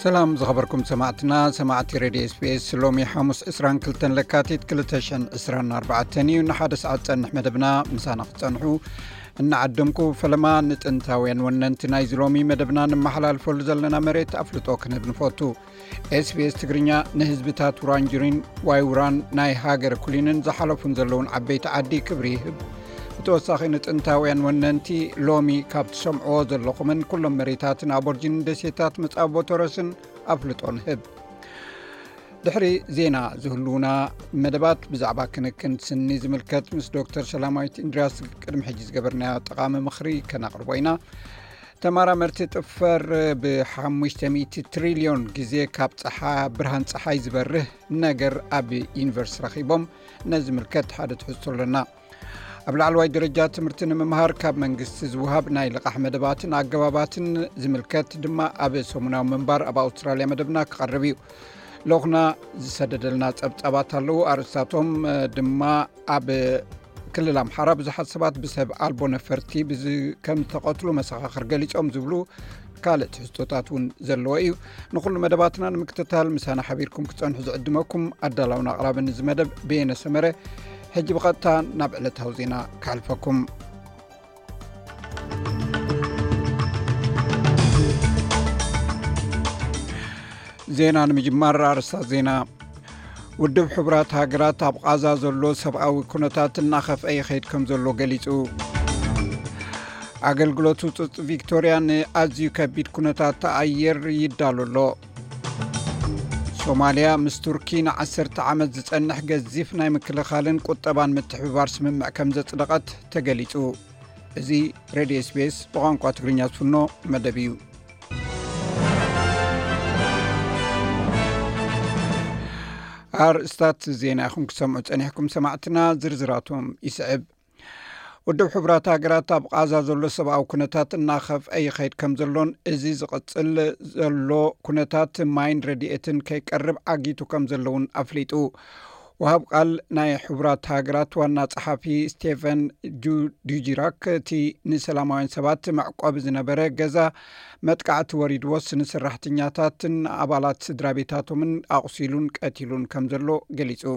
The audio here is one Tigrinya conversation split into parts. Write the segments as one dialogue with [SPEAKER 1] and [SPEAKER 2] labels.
[SPEAKER 1] ሰላም ዝኸበርኩም ሰማዕትና ሰማዕቲ ሬድዮ ስፔስ ሎሚ ሓሙስ 2ስራን ክልተን ለካቲት ክልተሸን 2ስራን ኣርባዓተን እዩ ንሓደ ሰዓት ፀንሕ መደብና ምሳና ክትፀንሑ እናዓደምኩ ፈለማ ንጥንታውያን ወነንቲ ናይ ዝሎሚ መደብና ንመሓላልፈሉ ዘለና መሬት ኣፍልጦ ክንህብ ንፈቱ ስቤስ ትግርኛ ንህዝብታት ውራንጅሪን ዋይ ውራን ናይ ሃገር ኩሊንን ዝሓለፉን ዘለውን ዓበይቲ ዓዲ ክብሪ ይህብ ብተወሳኺ ንጥንታውያን ወነንቲ ሎሚ ካብ ትሰምዕዎ ዘለኹምን ኩሎም መሬታትን ኣቦርጅን ደሴታት መፃቦ ቶረስን ኣፍልጦ ንህብ ድሕሪ ዜና ዝህልውና መደባት ብዛዕባ ክንክን ስኒ ዝምልከት ምስ ዶክተር ሰላማዊት እንድርያስ ቅድሚ ሕጂ ዝገበርናዮ ጠቓሚ ምኽሪ ከነቕርቦ ኢና ተማራመርቲ ጥፈር ብ500 ትሪልዮን ግዜ ካብ ፀሓ ብርሃን ፀሓይ ዝበርህ ነገር ኣብ ዩኒቨርስቲ ረኺቦም ነዝምልከት ሓደ ትሕዝቶ ኣለና ኣብ ላዕለዋይ ደረጃ ትምህርቲ ንምምሃር ካብ መንግስቲ ዝውሃብ ናይ ልቓሕ መደባትን ኣገባባትን ዝምልከት ድማ ኣብ ሰሙናዊ ምንባር ኣብ ኣውስትራልያ መደብና ክቐርብ እዩ ሎኹና ዝሰደደልና ፀብፃባት ኣለዉ ኣርስታቶም ድማ ኣብ ክልል ኣምሓራ ብዙሓት ሰባት ብሰብ ኣልቦ ነፈርቲ ከም ዝተቐትሉ መሰኻኽር ገሊፆም ዝብሉ ካልእ ትሕዝቶታት እውን ዘለዎ እዩ ንኩሉ መደባትና ንምክትታል ምሳና ሓቢርኩም ክፀንሑ ዝዕድመኩም ኣዳላውን ኣቕራብን እዚ መደብ ቤየነሰመረ ሕጂ ብቐጥታ ናብ ዕለታዊ ዜና ክሕልፈኩም ዜና ንምጅማር ኣርስታት ዜና ውድብ ሕቡራት ሃገራት ኣብ ቓዛ ዘሎ ሰብኣዊ ኩነታት እናኸፍአ ይኸይድ ከም ዘሎ ገሊጹ ኣገልግሎት ውፅፅ ቪክቶርያ ንኣዝዩ ከቢድ ኩነታት ተኣየር ይዳሉ ኣሎ ሶማልያ ምስ ቱርኪ ንዓሰርተ ዓመት ዝጸንሕ ገዚፍ ናይ ምክልኻልን ቁጠባን ምትሕብባር ስምምዕ ከም ዘጽደቐት ተገሊጹ እዚ ሬድዮ ስፔስ ብቋንቋ ትግርኛ ዝፍኖ መደብ እዩ ኣርእስታት ዜና ይኹም ክሰምዑ ጸኒሕኩም ሰማዕትና ዝርዝራቶም ይስዕብ ውድብ ሕቡራት ሃገራት ኣብ ቓዛ ዘሎ ሰብኣዊ ኩነታት እናኸፍአ ይኸይድ ከም ዘሎን እዚ ዝቕፅል ዘሎ ኩነታት ማይን ረድኤትን ከይቀርብ ዓጊቱ ከም ዘሎ እውን ኣፍሊጡ ውሃብ ቃል ናይ ሕቡራት ሃገራት ዋና ፀሓፊ ስቴፈን ዱጅራክ እቲ ንሰላማውያን ሰባት መዕቆቢ ዝነበረ ገዛ መጥቃዕቲ ወሪድዎስ ንሰራሕተኛታትን ኣባላት ስድራ ቤታቶምን ኣቑሲሉን ቀቲሉን ከም ዘሎ ገሊፁ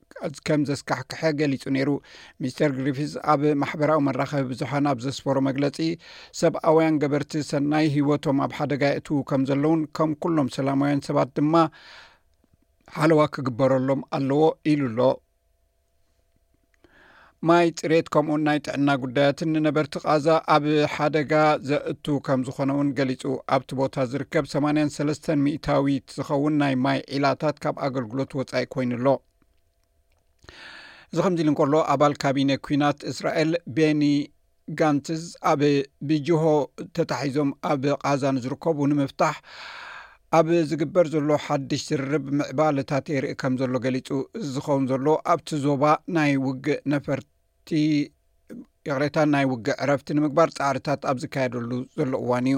[SPEAKER 1] ከም ዘስካሕክሐ ገሊጹ ነይሩ ሚስተር ግሪፊስ ኣብ ማሕበራዊ መራኸቢ ብዙሓን ኣብ ዘስፈሮ መግለጺ ሰብኣውያን ገበርቲ ሰናይ ሂወቶም ኣብ ሓደጋ የእትዉ ከም ዘለውን ከም ኩሎም ሰላማውያን ሰባት ድማ ሓለዋ ክግበረሎም ኣለዎ ኢሉ ኣሎ ማይ ፅሬት ከምኡውን ናይ ጥዕና ጉዳያትን ንነበርቲ ቃዛ ኣብ ሓደጋ ዘእቱ ከም ዝኾነ እውን ገሊፁ ኣብቲ ቦታ ዝርከብ 83 ሚእታዊት ዝኸውን ናይ ማይ ዒላታት ካብ ኣገልግሎት ወፃኢ ኮይኑ ኣሎ እዚ ከምዚ ኢሉ እንከሎ ኣባል ካቢነ ኩናት እስራኤል ቤኒ ጋንትዝ ኣብ ብጅሆ ተታሒዞም ኣብ ቓዛ ንዝርከቡ ንምፍታሕ ኣብ ዝግበር ዘሎ ሓድሽ ዝርርብ ምዕባለታት የርኢ ከም ዘሎ ገሊጹ። እዚ ዝኸውን ዘሎ ኣብቲ ዞባ ናይ ውግእ ነፈርቲ ይቕሬታ ናይ ውግእ ዕረፍቲ ንምግባር ጻዕርታት ኣብ ዝካየደሉ ዘሎ እዋን እዩ።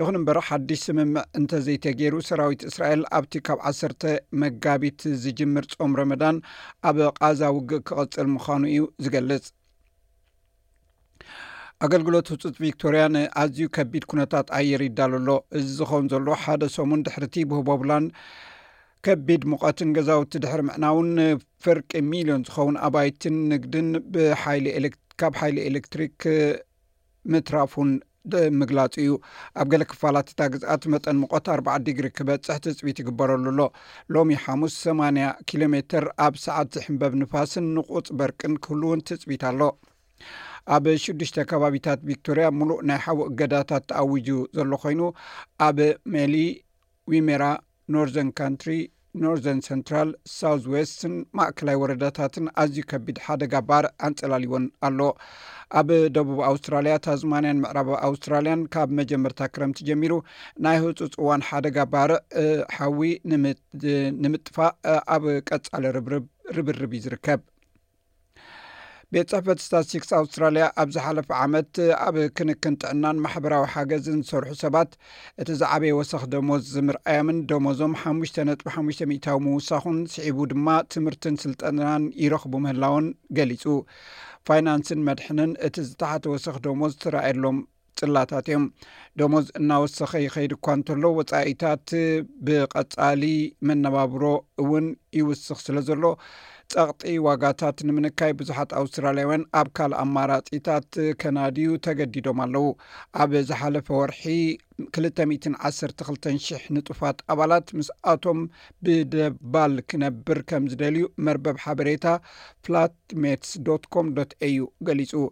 [SPEAKER 1] ይኹን እምበር ሓድሽ ስምምዕ እንተዘይተገይሩ ሰራዊት እስራኤል ኣብቲ ካብ ዓሰርተ መጋቢት ዝጅምር ፆም ረመዳን ኣብ ቃዛ ውግእ ክቐፅል ምዃኑ እዩ ዝገልፅ ኣገልግሎት ህፁፅ ቪክቶርያ ንኣዝዩ ከቢድ ኩነታት ኣየር ይዳሉ ኣሎ እዚ ዝኸውን ዘሎ ሓደ ሰሙን ድሕርቲ ብህቦብላን ከቢድ ሙቐትን ገዛውቲ ድሕሪ ምዕናውን ፍርቂ ሚልዮን ዝኸውን ኣባይትን ንግድን ብሓይሊ ካብ ሓይሊ ኤሌክትሪክ ምትራፉን ምግላፁ እዩ ኣብ ገለ ክፋላት እታ ግዝኣት መጠን ምቆት ኣርባዓ ዲግሪ ክበፅሕ ትፅቢት ይግበረሉ ኣሎ ሎሚ ሓሙስ ሰማንያ ኪሎ ሜተር ኣብ ሰዓት ዝሕንበብ ንፋስን ንቁፅ በርቅን ክህሉ እውን ትፅቢት ኣሎ ኣብ ሽዱሽተ ከባቢታት ቪክቶርያ ሙሉእ ናይ ሓዊ እገዳታት ተኣዊጁ ዘሎ ኮይኑ ኣብ ሜሊ ዊሜራ ኖርዘርን ካንትሪ ኖርዘርን ሰንትራል ሳውዝ ወስትን ማእከላይ ወረዳታትን ኣዝዩ ከቢድ ሓደጋ ባርዕ ኣንፀላልዎን ኣሎ ኣብ ደቡብ ኣውስትራልያ ታዝማንያን ምዕራብ ኣውስትራልያን ካብ መጀመርታ ክረምቲ ጀሚሩ ናይ ህፁፅ እዋን ሓደጋ ባርዕ ሓዊ ንምጥፋእ ኣብ ቀፃሊ ርብርብ እዩ ዝርከብ ቤት ፅሕፈት ስታስቲክስ ኣውስትራልያ ኣብ ዝሓለፈ ዓመት ኣብ ክንክን ጥዕናን ማሕበራዊ ሓገዝን ዝሰርሑ ሰባት እቲ ዝዓበየ ወሰኽ ደሞዝ ዝምርኣዮምን ደሞዞም ሓሙሽተ ነጥቢ ሓሙሽተ ሚታዊ ምውሳኹን ስዒቡ ድማ ትምህርትን ስልጠናን ይረኽቡ ምህላውን ገሊፁ ፋይናንስን መድሕንን እቲ ዝተሓተ ወሰኽ ደሞዝ ትረኣየሎም ጽላታት እዮም ደሞዝ እናወሰኸ ይኸይድ እኳ እንተሎ ወፃኢታት ብቐፃሊ መነባብሮ እውን ይውስኽ ስለ ዘሎ ፀቕጢ ዋጋታት ንምንካይ ብዙሓት ኣውስትራልያውያን ኣብ ካልእ ኣማራፂታት ከናድዩ ተገዲዶም ኣለው ኣብ ዝሓለፈ ወርሒ 21200 ንጡፋት ኣባላት ምስ ኣቶም ብደባል ክነብር ከም ዝደልዩ መርበብ ሓበሬታ ፍላት ሜትስ ዶ ኮም ዶ ኤዩ ገሊፁ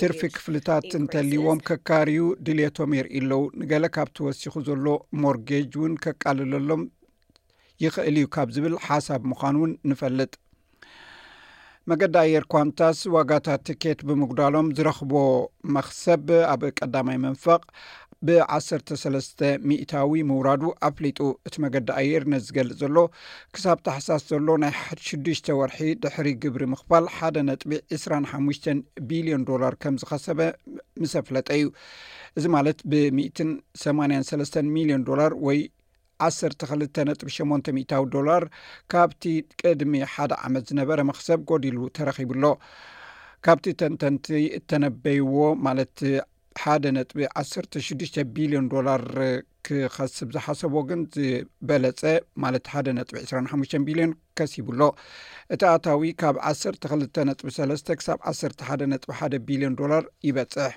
[SPEAKER 1] ትርፊ ክፍልታት እንተልይዎም ከካርዩ ድልቶም የርኢ ኣለዉ ንገለ ካብቲ ወሲኹ ዘሎ ሞርጌጅ እውን ከቃልለሎም ይኽእል እዩ ካብ ዝብል ሓሳብ ምዃኑ እውን ንፈልጥ መገዲ ኣየር ኳንታስ ዋጋታት ትኬት ብምጉዳሎም ዝረኽቦ መክሰብ ኣብ ቀዳማይ መንፈቕ ብዓሰርተ ሰለስተ ሚእታዊ ምውራዱ ኣፍሊጡ። እቲ መገዲ ኣየር ነዚ ዝገልጽ ዘሎ ክሳብ ታሕሳስ ዘሎ ናይ ሽዱሽተ ወርሒ ድሕሪ ግብሪ ምኽፋል ሓደ ነጥቢ ዕስራን ሓሙሽተን ቢልዮን ዶላር ከም ዝኸሰበ ምስ ኣፍለጠ እዩ። እዚ ማለት ብሚእትን ሰማንያን ሰለስተን ሚልዮን ዶላር ወይ ዓሰርተ ክልተ ነጥቢ ሸሞንተ ሚእታዊ ዶላር ካብቲ ቅድሚ ሓደ ዓመት ዝነበረ መኽሰብ ጎዲሉ ተረኺቡ ኣሎ ካብቲ ተንተንቲ እተነበይዎ ማለት ሓደ ነጥቢ ዓሰርተ ሽዱሽተ ቢልዮን ዶላር ክኸስብ ዝሓሰቦ ግን ዝበለፀ ማለት ሓደ ነጥቢ ዕስራን ሓሙሽተ ቢልዮን ከሲቡ ኣሎ እቲ ኣታዊ ካብ ዓሰርተ ክልተ ነጥቢ ሰለስተ ክሳብ ዓሰርተ ሓደ ነጥቢ ሓደ ቢልዮን ዶላር ይበፅሕ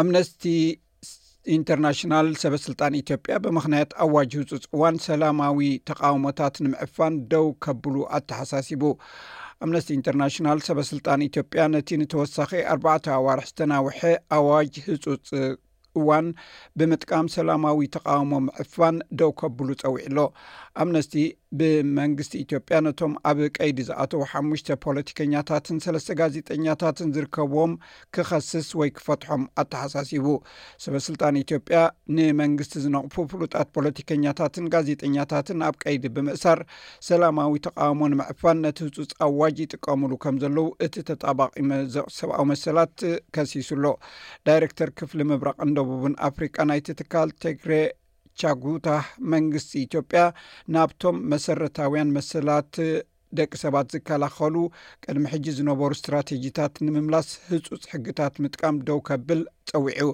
[SPEAKER 1] ኣምነስቲ ኢንተርናሽናል ሰበ ስልጣን ኢትዮጵያ ብምክንያት ኣዋጅ ህፁፅ እዋን ሰላማዊ ተቃውሞታት ንምዕፋን ደው ከብሉ ኣተሓሳሲቡ ኣምነስቲ ኢንተርናሽናል ሰበስልጣን ኢትዮጵያ ነቲ ንተወሳኺ ኣርባዕተ ኣዋርሒ ዝተናውሐ ኣዋጅ ህፁፅ እዋን ብምጥቃም ሰላማዊ ተቃውሞ ምዕፋን ደው ከብሉ ፀዊዑ ኣሎ ኣምነስቲ ብመንግስቲ ኢትዮጵያ ነቶም ኣብ ቀይዲ ዝኣተዉ ሓሙሽተ ፖለቲከኛታትን ሰለስተ ጋዜጠኛታትን ዝርከብዎም ክኸስስ ወይ ክፈትሖም ኣተሓሳሲቡ ሰበስልጣን ኢትዮጵያ ንመንግስቲ ዝነቕፉ ፍሉጣት ፖለቲከኛታትን ጋዜጠኛታትን ኣብ ቀይዲ ብምእሳር ሰላማዊ ተቃውሞ ንምዕፋን ነቲ ህፁፅ ኣዋጅ ይጥቀምሉ ከም ዘለዉ እቲ ተጣባቂ ሰብኣዊ መሰላት ከሲሱ ኣሎ ዳይረክተር ክፍሊ ምብራቕን ደቡብን ኣፍሪቃ ናይቲ ትካል ቴግሬ ቻጉታ መንግስቲ ኢትዮጵያ ናብቶም መሰረታውያን መሰላት ደቂ ሰባት ዝከላኸሉ ቅድሚ ሕጂ ዝነበሩ ስትራቴጂታት ንምምላስ ህፁፅ ሕግታት ምጥቃም ደው ከብል ፀዊዑ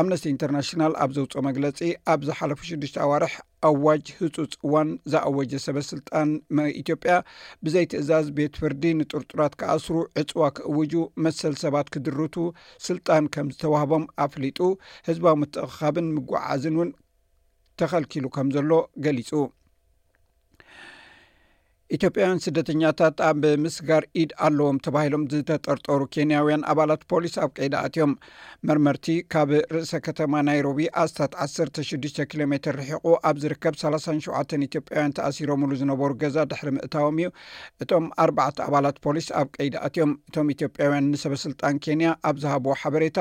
[SPEAKER 1] ኣምነስቲ ኢንተርናሽናል ኣብ ዘውፅኦ መግለፂ ኣብ ዝሓለፉ ሽዱሽተ ኣዋርሕ ኣዋጅ ህፁፅ እዋን ዝኣወጀ ሰበ ስልጣን ኢትዮጵያ ብዘይ ትእዛዝ ቤት ፍርዲ ንጥርጡራት ክኣስሩ ዕፅዋ ክእውጁ መሰል ሰባት ክድርቱ ስልጣን ከም ዝተዋህቦም ኣፍሊጡ ህዝባዊ ምትእኽኻብን ምጉዕዓዝን እውን ተኸልኪሉ ከም ዘሎ ገሊፁ ኢትዮጵያውያን ስደተኛታት ኣብ ምስጋር ኢድ ኣለዎም ተባሂሎም ዝተጠርጠሩ ኬንያውያን ኣባላት ፖሊስ ኣብ ቀይዲ ኣትዮም መርመርቲ ካብ ርእሰ ከተማ ናይሮቢ ኣስታት 16 ኪሎ ሜትር ርሒቑ ኣብ ዝርከብ 37 ኢትዮጵያውያን ተኣሲሮምሉ ዝነበሩ ገዛ ድሕሪ ምእታዎም እዩ እቶም ኣርባዕተ ኣባላት ፖሊስ ኣብ ቀይዲ ኣትዮም እቶም ኢትዮጵያውያን ንሰበስልጣን ኬንያ ኣብ ዝሃብዎ ሓበሬታ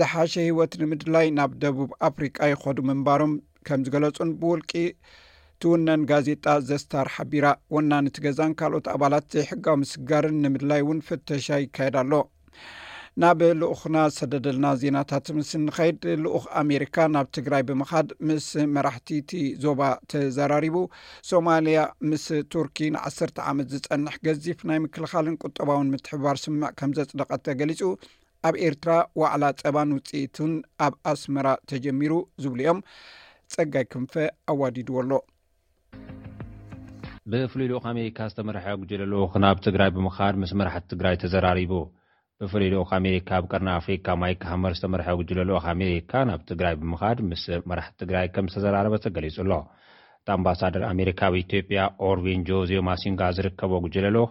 [SPEAKER 1] ዝሓሸ ህይወት ንምድላይ ናብ ደቡብ ኣፍሪቃ ይኸዱ ምንባሮም ከም ዝገለጹን ብውልቂ ትውነን ጋዜጣ ዘስታር ሓቢራ ወናኒ እቲ ገዛን ካልኦት ኣባላት ዘይሕጋዊ ምስጋርን ንምድላይ እውን ፍተሻ ይካየድ ኣሎ ናብ ልኡክና ዝሰደደልና ዜናታት ምስ እንኸይድ ልኡኽ ኣሜሪካ ናብ ትግራይ ብምኻድ ምስ መራሕቲ እቲ ዞባ ተዘራሪቡ ሶማልያ ምስ ቱርኪ ንዓሰርተ ዓመት ዝፀንሕ ገዚፍ ናይ ምክልኻልን ቁጠባውን ምትሕባር ስምምዕ ከም ዘፅደቀ ተገሊፁ ኣብ ኤርትራ ዋዕላ ጸባን ውጽኢቱን ኣብ ኣስመራ ተጀሚሩ ዝብሉ እዮም ጸጋይ ክንፈ ኣዋዲድዎ ኣሎ።
[SPEAKER 2] ብፍሉይ ልኡኽ ኣሜሪካ ዝተመርሐ ጉጅለ ልኡኽ ናብ ትግራይ ብምኻድ ምስ መራሕቲ ትግራይ ተዘራሪቡ። ብፍሉይ ልኡኽ ኣሜሪካ ኣብ ቀርኒ ኣፍሪካ ማይክ ሃመር ዝተመርሐ ጉጅለ ልኡኽ ኣሜሪካ ናብ ትግራይ ብምኻድ ምስ መራሕቲ ትግራይ ከምዝተዘራረበ ተገሊጹ ኣሎ። እቲ ኣምባሳደር ኣሜሪካ ኣብ ኢትዮጵያ ኦርቪን ጆዜ ማሲንጋ ዝርከቦ ጉጅለ ልኡኽ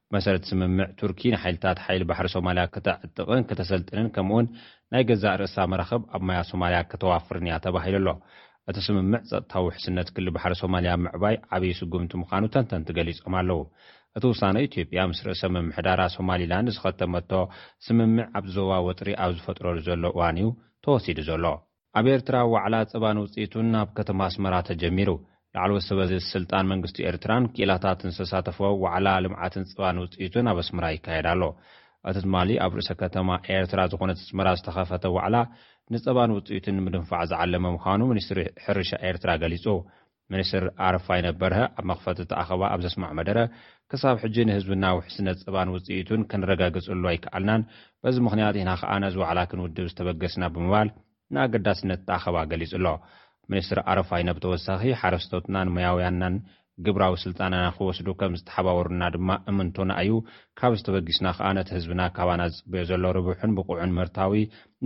[SPEAKER 2] ብመሰረት ስምምዕ፣ ቱርኪ ንሓይልታት ሓይሊ ባሕሪ ሶማልያ ክተዕጥቕን ክተሰልጥንን ከምኡ'ውን ናይ ገዛእ ርእሳ መራኽብ ኣብ ማያት ሶማልያ ክተዋፍርን እያ ተባሂሉ ኣሎ። እቲ ስምምዕ፣ ጸጥታዊ ውሕስነት ክሊ ባሕሪ ሶማልያ ኣብ ምዕባይ ዓብዪ ስጉምቲ ምዃኑ ተንተንቲ ገሊጾም ኣለዉ። እቲ ውሳነ፣ ኢትዮጵያ ምስ ርእሰ ምምሕዳራ ሶማሊላንድ ዝኸተመቶ ስምምዕ፣ ኣብቲ ዞባ ወጥሪ ኣብ ዝፈጥረሉ ዘሎ እዋን'ዩ ተወሲዱ ዘሎ። ኣብ ኤርትራ ዋዕላ ጸባን ውጽኢቱን ኣብ ከተማ ኣስመራ ተጀሚሩ። ላዕለዎት ሰበ ስልጣን መንግስቲ ኤርትራን ክኢላታትን ዝተሳተፍዎ ዋዕላ ልምዓትን ጸባን ውጽኢቱን ኣብ ኣስመራ ይካየድ ኣሎ። እቲ ትማሊ ኣብ ርእሰ ከተማ ኤርትራ ዝኾነት ኣስመራ ዝተኸፈተ ዋዕላ ንጸባን ውጽኢቱን ንምድንፋዕ ዝዓለመ ምዃኑ ሚኒስትሪ ሕርሻ ኤርትራ ገሊጹ። ሚኒስትር ኣረፋይነ በርሀ ኣብ መኽፈቲ እቲ ኣኸባ ኣብ ዘስመዖ መደረ፣ ክሳብ ሕጂ ንህዝብና ውሕስነት ፀባን ውፅኢቱን ከንረጋግፅሉ ኣይከኣልናን፣ በዚ ምኽንያት ኢና ከኣ ነዚ ዋዕላ ክንውድብ ዝተበገስና ብምባል ንኣገዳስነት እቲ ኣኸባ ገሊፁ'ሎ። ሚኒስትር ኣረፋይነ ብተወሳኺ ሓረስቶትናን ሞያውያንናን ግብራዊ ስልጠናና ክወስዱ ከምዝተሓባበሩና ድማ እምንቶና እዩ፣ ካብዚ ተበጊስና ከኣ ነቲ ህዝብና ካባና ዝፅበዮ ዘሎ ርቡሕን ብቑዕን ምህርታዊ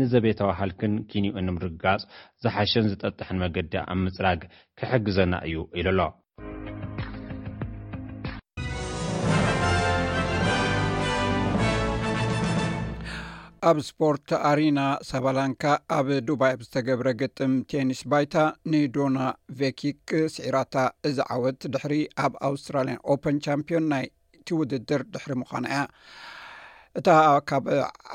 [SPEAKER 2] ንዘቤታዊ ሃልክን ኪንዮኡን ንምርግጋጽ ዝሓሸን ዝጠጥሕን መገዲ ኣብ ምጽራግ ክሕግዘና እዩ ኢሉ ኣሎ።
[SPEAKER 1] ኣብ ስፖርት ኣሪና ሳባላንካ ኣብ ዱባይ ኣብ ዝተገብረ ግጥም ቴኒስ ባይታ ንዶና ቬኪክ ስዒራታ እዚ ዓወት ድሕሪ ኣብ ኣውስትራልያን ኦፐን ቻምፒዮን ናይ እቲ ውድድር ድሕሪ ምዃና እያ እታ ካብ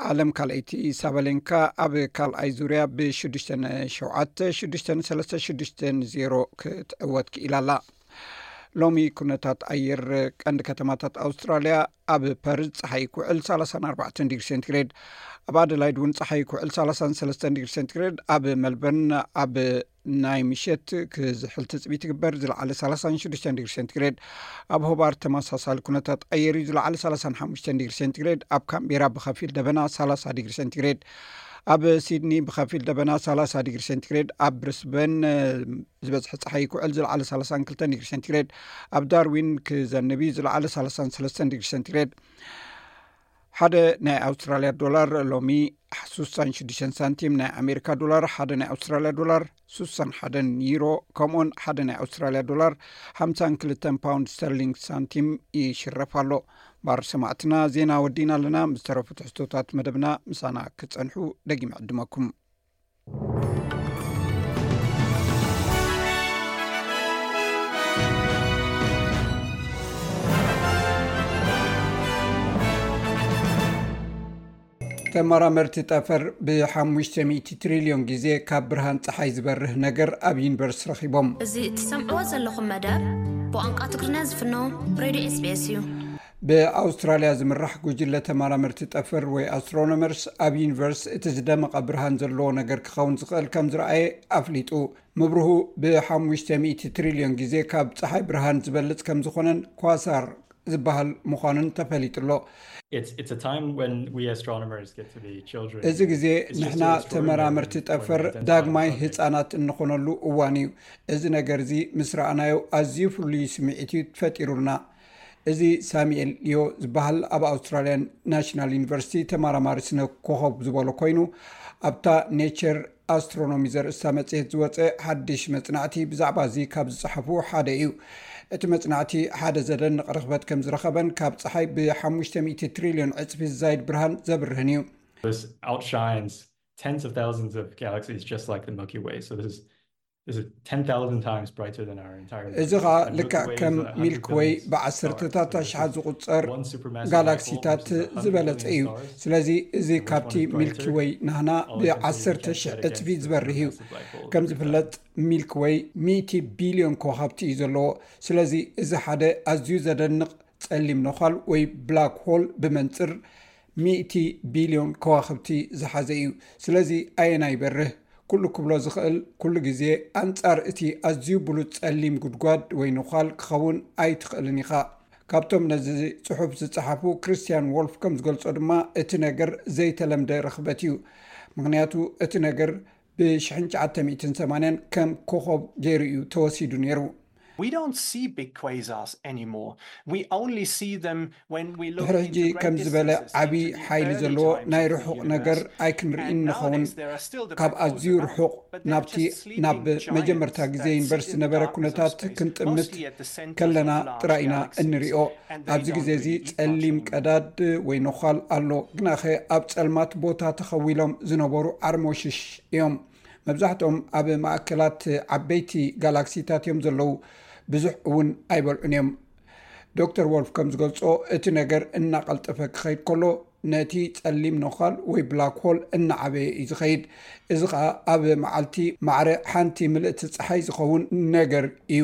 [SPEAKER 1] ዓለም ካልኣይቲ ሳበሌንካ ኣብ ካልኣይ ዙርያ ብሽዱሽተ ሸውዓተ ሽዱሽተ ሰለስተ ሽዱሽተ ዜሮ ክትዕወት ክኢላ ኣላ ሎሚ ኩነታት ኣየር ቀንዲ ከተማታት ኣውስትራልያ ኣብ ፐርዝ ፀሓይ ክውዕል ሳላሳን ኣርባዕተ ዲግሪ ሴንትግሬድ ኣብ ኣደላይድ እውን ፀሓይ ክውዕል ሳላሳን ሰለስተን ዲግሪ ሴንትግሬድ ኣብ መልበርን ኣብ ናይ ምሸት ክዝሕል ትፅቢት ትግበር ዝለዓለ 36 ዲግሪ ሴንትግሬድ ኣብ ሆባር ተመሳሳሊ ኩነታት ኣየር ዩ ዝለዓለ 35 ዲግሪ ሴንትግሬድ ኣብ ካምቢራ ብከፊል ደበና 30 ዲግሪ ሴንትግሬድ ኣብ ሲድኒ ብከፊል ደበና 30 ዲግሪ ሴንትግሬድ ኣብ ብሪስበን ዝበዝሐ ፀሓይ ይኩዕል ዝለዓለ 32 ዲግሪ ሴንትግሬድ ኣብ ዳርዊን ክዘንብ ዝለዓለ 33 ዲግሪ ሴንትግሬድ ሓደ ናይ ኣውስትራልያ ዶላር ሎሚ ሓሱሳን ሽዱሽተን ሳንቲም ናይ ኣሜሪካ ዶላር ሓደ ናይ ኣውስትራልያ ዶላር ሱሳን ሓደን ዩሮ ከምኡኡን ሓደ ናይ ኣውስትራልያ ዶላር ሓምሳን ክልተን ፓውንድ ስተርሊንግ ሳንቲም ይሽረፍ ኣሎ ባር ሰማዕትና ዜና ወዲእና ኣለና ምዝተረፉ ትሕዝቶታት መደብና ምሳና ክፀንሑ ደጊም ዕድመኩም ተመራመርቲ ጠፈር ብ500 ትሪልዮን ግዜ ካብ ብርሃን ፀሓይ ዝበርህ ነገር ኣብ ዩኒቨርስቲ ረኺቦም።
[SPEAKER 3] እዚ እትሰምዕዎ ዘለኹም መደብ ብቋንቋ ትግርኛ ዝፍኖ ሬድዮ ኤስቢኤስ እዩ።
[SPEAKER 1] ብኣውስትራልያ ዝምራሕ ጉጅለ ተማራመርቲ ጠፈር ወይ ኣስትሮኖመርስ ኣብ ዩኒቨርስ እቲ ዝደመቐ ብርሃን ዘለዎ ነገር ክኸውን ዝኽእል ከም ዝረኣየ ኣፍሊጡ ምብርሁ ብ500 ትሪልዮን ግዜ ካብ ፀሓይ ብርሃን ዝበልፅ ከም ዝኾነን ኳሳር ዝበሃል ምዃኑን ተፈሊጡ ኣሎ እዚ ግዜ ንሕና ተመራምርቲ ጠፈር ዳግማይ ህፃናት እንኾነሉ እዋን እዩ እዚ ነገር እዚ ምስ ረኣናዮ ኣዝዩ ፍሉይ ስምዒት እዩ ፈጢሩልና እዚ ሳሚኤል ሊዮ ዝበሃል ኣብ ኣውስትራልያን ናሽናል ዩኒቨርሲቲ ተማራማሪ ስነ ኮኾብ ዝበሎ ኮይኑ ኣብታ ኔቸር ኣስትሮኖሚ ዘርእስታ መፅሄት ዝወፀ ሓድሽ መፅናዕቲ ብዛዕባ እዚ ካብ ዝፀሓፉ ሓደ እዩ እቲ መፅናዕቲ ሓደ ዘደንቕ ርኽበት ከም ዝረኸበን ካብ ፀሓይ ብ500 ትሪልዮን ዕፅፊ ዝዛይድ ብርሃን ዘብርህን እዩ
[SPEAKER 4] This outshines tens of thousands of galaxies just like the Milky Way. So this is
[SPEAKER 1] እዚ ኸኣ ልክዕ ከም ሚልክወይ ብዓሰርተታት ኣሽሓት ዝቝጸር ጋላክሲታት ዝበለጸ እዩ ስለዚ እዚ ካብቲ ሚልክወይ ናህና ብ1ሰርተ00 ዕጽፊ ዝበርህ እዩ ከም ዝፍለጥ ሚልክወይ ሚእቲ ቢልዮን ኮኻብቲ እዩ ዘለዎ ስለዚ እዚ ሓደ ኣዝዩ ዘደንቕ ጸሊም ነዃል ወይ ብላክ ሆል ብመንጽር ሚእቲ ቢልዮን ከዋኽብቲ ዝሓዘ እዩ። ስለዚ ኣየናይ ይበርህ? ኩሉ ክብሎ ዝኽእል ኩሉ ግዜ ኣንጻር እቲ ኣዝዩ ብሉጽ ጸሊም ጉድጓድ ወይ ነዃል ክኸውን ኣይትኽእልን ኢኻ። ካብቶም ነዚ ጽሑፍ ዝጸሓፉ ክሪስትያን ዎልፍ ከም ዝገልጾ ድማ እቲ ነገር ዘይተለምደ ርኽበት እዩ። ምኽንያቱ እቲ ነገር ብ ሽሕን ትሽዓተ ሚእትን ሰማንያን ከም ኮኾብ ገይሩ እዩ ተወሲዱ ነይሩ። ድሕሪ ሕጂ ከም ዝበለ ዓቢ ሓይሊ ዘለዎ ናይ ርሑቕ ነገር ኣይክንርኢን ንኸውን። ካብ ኣዝዩ ርሑቕ ናብቲ ናብ መጀመርታ ግዜ ዩኒቨርስ ዝነበረ ኩነታት ክንጥምት ከለና ጥራይ ኢና እንሪኦ። ኣብዚ ግዜ እዚ ጸሊም ቀዳድ ወይ ነዃል ኣሎ፣ ግናኸ ኣብ ጸልማት ቦታ ተኸዊሎም ዝነበሩ ዓርሞሽሽ እዮም። መብዛሕትኦም ኣብ ማእከላት ዓበይቲ ጋላክሲታት እዮም ዘለዉ፣ ብዙሕ እውን ኣይበልዑን እዮም። ዶክተር ዎልፍ ከም ዝገልጾ፣ እቲ ነገር እናቐልጠፈ ክኸይድ ከሎ ነቲ ጸሊም ነዃል ወይ ብላክ ሆል እናዓበየ እዩ ዝኸይድ፣ እዚ ኸኣ ኣብ መዓልቲ ማዕረ ሓንቲ ምልእቲ ጸሓይ ዝኸውን ነገር እዩ።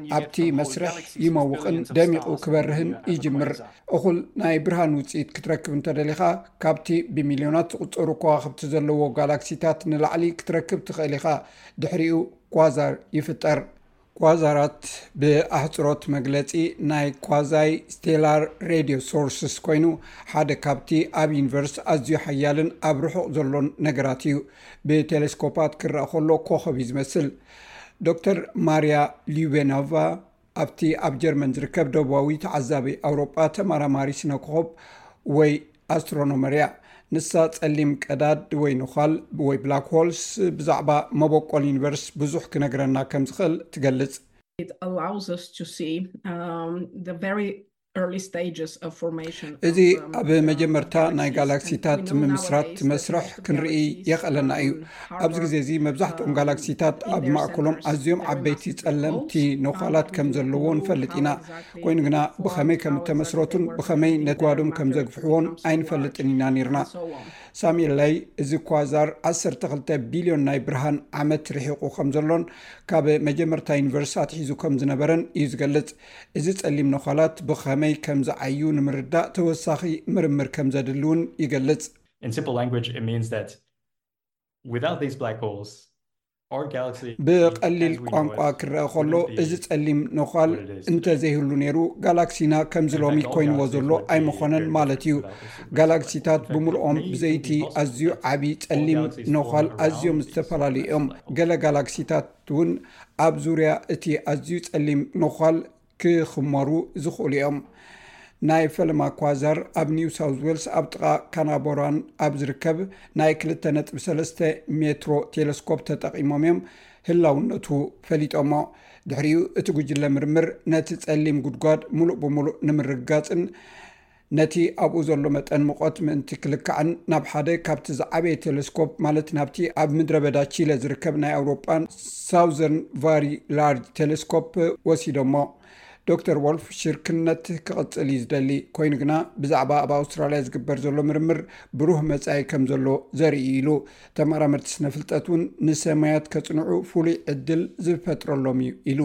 [SPEAKER 1] ኣብቲ መስርሕ ይመውቕን ደሚቑ ክበርህን ይጅምር። እኹል ናይ ብርሃን ውጽኢት ክትረክብ እንተደሊኻ ካብቲ ብሚልዮናት ዝቝጸሩ ከዋኽብቲ ዘለዎ ጋላክሲታት ንላዕሊ ክትረክብ ትኽእል ኢኻ። ድሕሪኡ ኳዛር ይፍጠር። ኳዛራት ብኣሕጽሮት መግለጺ ናይ ኳዛይ-ስቴላር ሬድዮ ሶርስስ ኰይኑ ሓደ ካብቲ ኣብ ዩኒቨርስ ኣዝዩ ሓያልን ኣብ ርሑቕ ዘሎን ነገራት እዩ። ብቴለስኮፓት ክርኣ ከሎ ኮኾብ እዩ ዝመስል። ዶክተር ማርያ ሊዩቤኖቫ ኣብቲ ኣብ ጀርመን ዝርከብ ደቡባዊ ተዓዛቢ ኣውሮጳ ተማራማሪ ስነኮኾብ ወይ ኣስትሮኖመር እያ ንሳ ጸሊም ቀዳድ ወይ ንዃል ወይ ብላክ ሆልስ ብዛዕባ መበቆል ዩኒቨርስ ብዙሕ ክነግረና ከም ዝኽእል ትገልጽ እዚ ኣብ መጀመርታ ናይ ጋላክሲታት ምምስራት መስርሕ ክንርኢ የኽእለና እዩ ኣብዚ ግዜ እዚ መብዛሕትኦም ጋላክሲታት ኣብ ማእከሎም ኣዝዮም ዓበይቲ ፀለምቲ ነዃላት ከም ዘለዎ ንፈልጥ ኢና ኮይኑ ግና ብኸመይ ከም እተመስረቱን ብኸመይ ነጓዶም ከም ዘግፍሕዎን ኣይንፈልጥን ኢና ነርና ሳሚላይ እዚ ኳዛር 12 ቢልዮን ናይ ብርሃን ዓመት ርሒቑ ከም ዘሎን ካብ መጀመርታ ዩኒቨርስቲ ኣትሒዙ ከም ዝነበረን እዩ ዝገልፅ እዚ ጸሊም ነዃላት ብኸመይ ከም ዝዓዩ ንምርዳእ ተወሳኺ ምርምር ከም ዘድሊ እውን ይገልጽ። ብቐሊል ቋንቋ ክረኣ ከሎ፣ እዚ ጸሊም ነዃል እንተ ዘይህሉ ነይሩ፣ ጋላክሲና ከምዚ ሎሚ ኰይንዎ ዘሎ ኣይምዀነን ማለት እዩ። ጋላክሲታት ብምሉኦም ብዘይቲ ኣዝዩ ዓቢ ጸሊም ነዃል ኣዝዮም ዝተፈላለዩ እዮም። ገለ ጋላክሲታት። ውን ኣብ ዙርያ እቲ ኣዝዩ ጸሊም ነዃል ክኽመሩ ዝኽእሉ እዮም። ናይ ፈለማ ኳዛር ኣብ ኒው ሳውዝ ዌልስ ኣብ ጥቓ ካናቦራን ኣብ ዝርከብ ናይ ክልተ ነጥቢ ሰለስተ ሜትሮ ቴለስኮፕ ተጠቒሞም እዮም ህላውነቱ ፈሊጦሞ። ድሕሪኡ እቲ ጉጅለ ምርምር ነቲ ጸሊም ጉድጓድ ምሉእ ብምሉእ ንምርግጋጽን፣ ነቲ ኣብኡ ዘሎ መጠን ሙቐት ምእንቲ ክልካዕን ናብ ሓደ ካብቲ ዝዓበየ ቴለስኮፕ ማለት ናብቲ ኣብ ምድረ በዳ ቺለ ዝርከብ ናይ ኣውሮጳን ሳውዘርን ቫሪ ላርጅ ቴለስኮፕ ወሲዶሞ ዶክተር ዎልፍ ሽርክነት ክቕፅል እዩ ዝደሊ ኮይኑ ግና ብዛዕባ ኣብ ኣውስትራልያ ዝግበር ዘሎ ምርምር ብሩህ መፃኢ ከም ዘሎ ዘርኢ ኢሉ ተመራመርቲ ስነ ፍልጠት እውን ንሰማያት ከፅንዑ ፍሉይ ዕድል ዝፈጥረሎም እዩ ኢሉ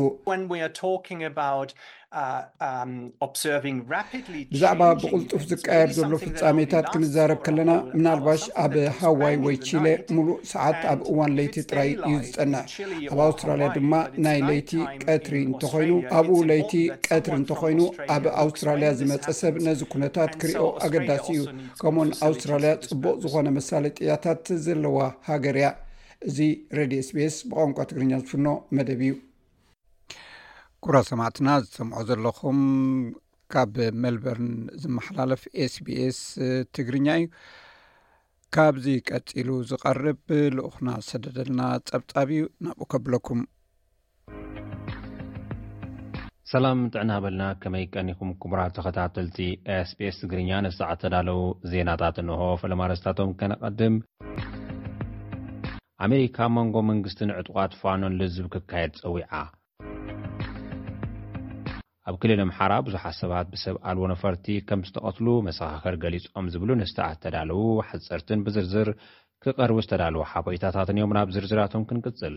[SPEAKER 1] ብዛዕባ ብቕልጡፍ ዝቃየድ ዘሎ ፍፃሜታት ክንዛረብ ከለና ምናልባሽ ኣብ ሃዋይ ወይ ቺለ ሙሉእ ሰዓት ኣብ እዋን ለይቲ ጥራይ እዩ ዝፀንሕ። ኣብ ኣውስትራልያ ድማ ናይ ለይቲ ቀትሪ እንተኾይኑ ኣብኡ ለይቲ ቀትሪ እንተኾይኑ ኣብ ኣውስትራልያ ዝመፀ ሰብ ነዚ ኩነታት ክሪኦ ኣገዳሲ እዩ። ከምኡውን ኣውስትራልያ ፅቡቕ ዝኾነ መሳለጥያታት ዘለዋ ሃገር እያ። እዚ ሬድዮ ስቤስ ብቋንቋ ትግርኛ ዝፍኖ መደብ እዩ። ኩብራ ሰማዕትና ዝሰምዖ ዘለኹም ካብ ሜልበርን ዝመሓላለፍ ስቢስ ትግርኛ እዩ ካብዚ ቀፂሉ ዝቐርብ ልኡኹና ዝሰደደልና ፀብፃብ እዩ ናብኡ ከብለኩም
[SPEAKER 2] ሰላም ጥዕና በልና ከመይ ቀኒኹም ክቡራት ተኸታተልቲ ስቤስ ትግርኛ ንሳዕ ተዳለዉ ዜናታት እንሆ ፈለማ ረስታቶም ከነቐድም ኣመሪካ ኣብ መንጎ መንግስትን ዕጡቓት ፋኖን ልዝብ ክካየድ ጸዊዓ። ኣብ ክልል ኣምሓራ ብዙሓት ሰባት ብሰብ ኣልቦ ነፈርቲ ከም ዝተቐትሉ መሰኻኽር ገሊጾም ዝብሉ ንስቲ ኣተዳለዉ ሓጸርትን ብዝርዝር ክቐርቡ ዝተዳለዉ ሓበሬታታትን እዮም ናብ ዝርዝራቶም ክንቅጽል።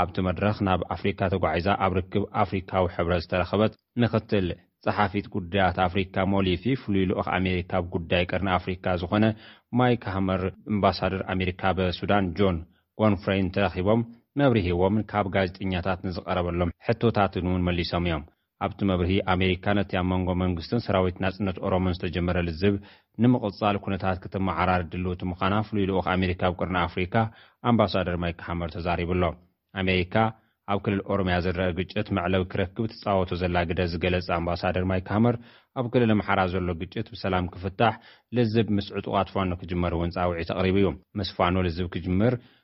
[SPEAKER 2] ኣብቲ መድረኽ ናብ ኣፍሪካ ተጓዒዛ ኣብ ርክብ ኣፍሪካዊ ሕብረት ዝተረኸበት ምክትል ፀሓፊት ጉዳያት ኣፍሪካ ሞሊፊ ፍሉይ ልኡኽ ኣሜሪካ ኣብ ጉዳይ ቀርኒ ኣፍሪካ ዝኾነ ማይክ ሃመር እምባሳደር ኣሜሪካ ኣብ ሱዳን ጆን ጎንፍሬይን ተረኺቦም መብርሂ ሂቦምን ካብ ጋዜጠኛታት ንዝቐረበሎም ሕቶታትን እውን መሊሶም እዮም። ኣብቲ መብርሂ ኣሜሪካ ነቲ ኣብ መንጎ መንግስትን ሰራዊት ናጽነት ኦሮሞን ዝተጀመረ ልዝብ ንምቕጻል ኩነታት ክተመዓራሪ ድልውቲ ምዃና ፍሉይ ልኡኽ ኣሜሪካ ኣብ ቀርኒ ኣፍሪካ ኣምባሳደር ማይክ ሃመር ተዛሪቡ ኣሎ። ኣሜሪካ ኣብ ክልል ኦሮሚያ ዝረኣ ግጭት መዕለቢ ክረክብ ትጻወቶ ዘላ ግደ ዝገለጸ ኣምባሳደር ማይክ ሃመር ኣብ ክልል ኣምሓራ ዘሎ ግጭት ብሰላም ክፍታሕ ልዝብ ምስ ዕጡቓት ፋኖ ክጅመር እውን ጻውዒት ኣቕሪቡ እዩ። ምስ ፋኖ ልዝብ ክጅምር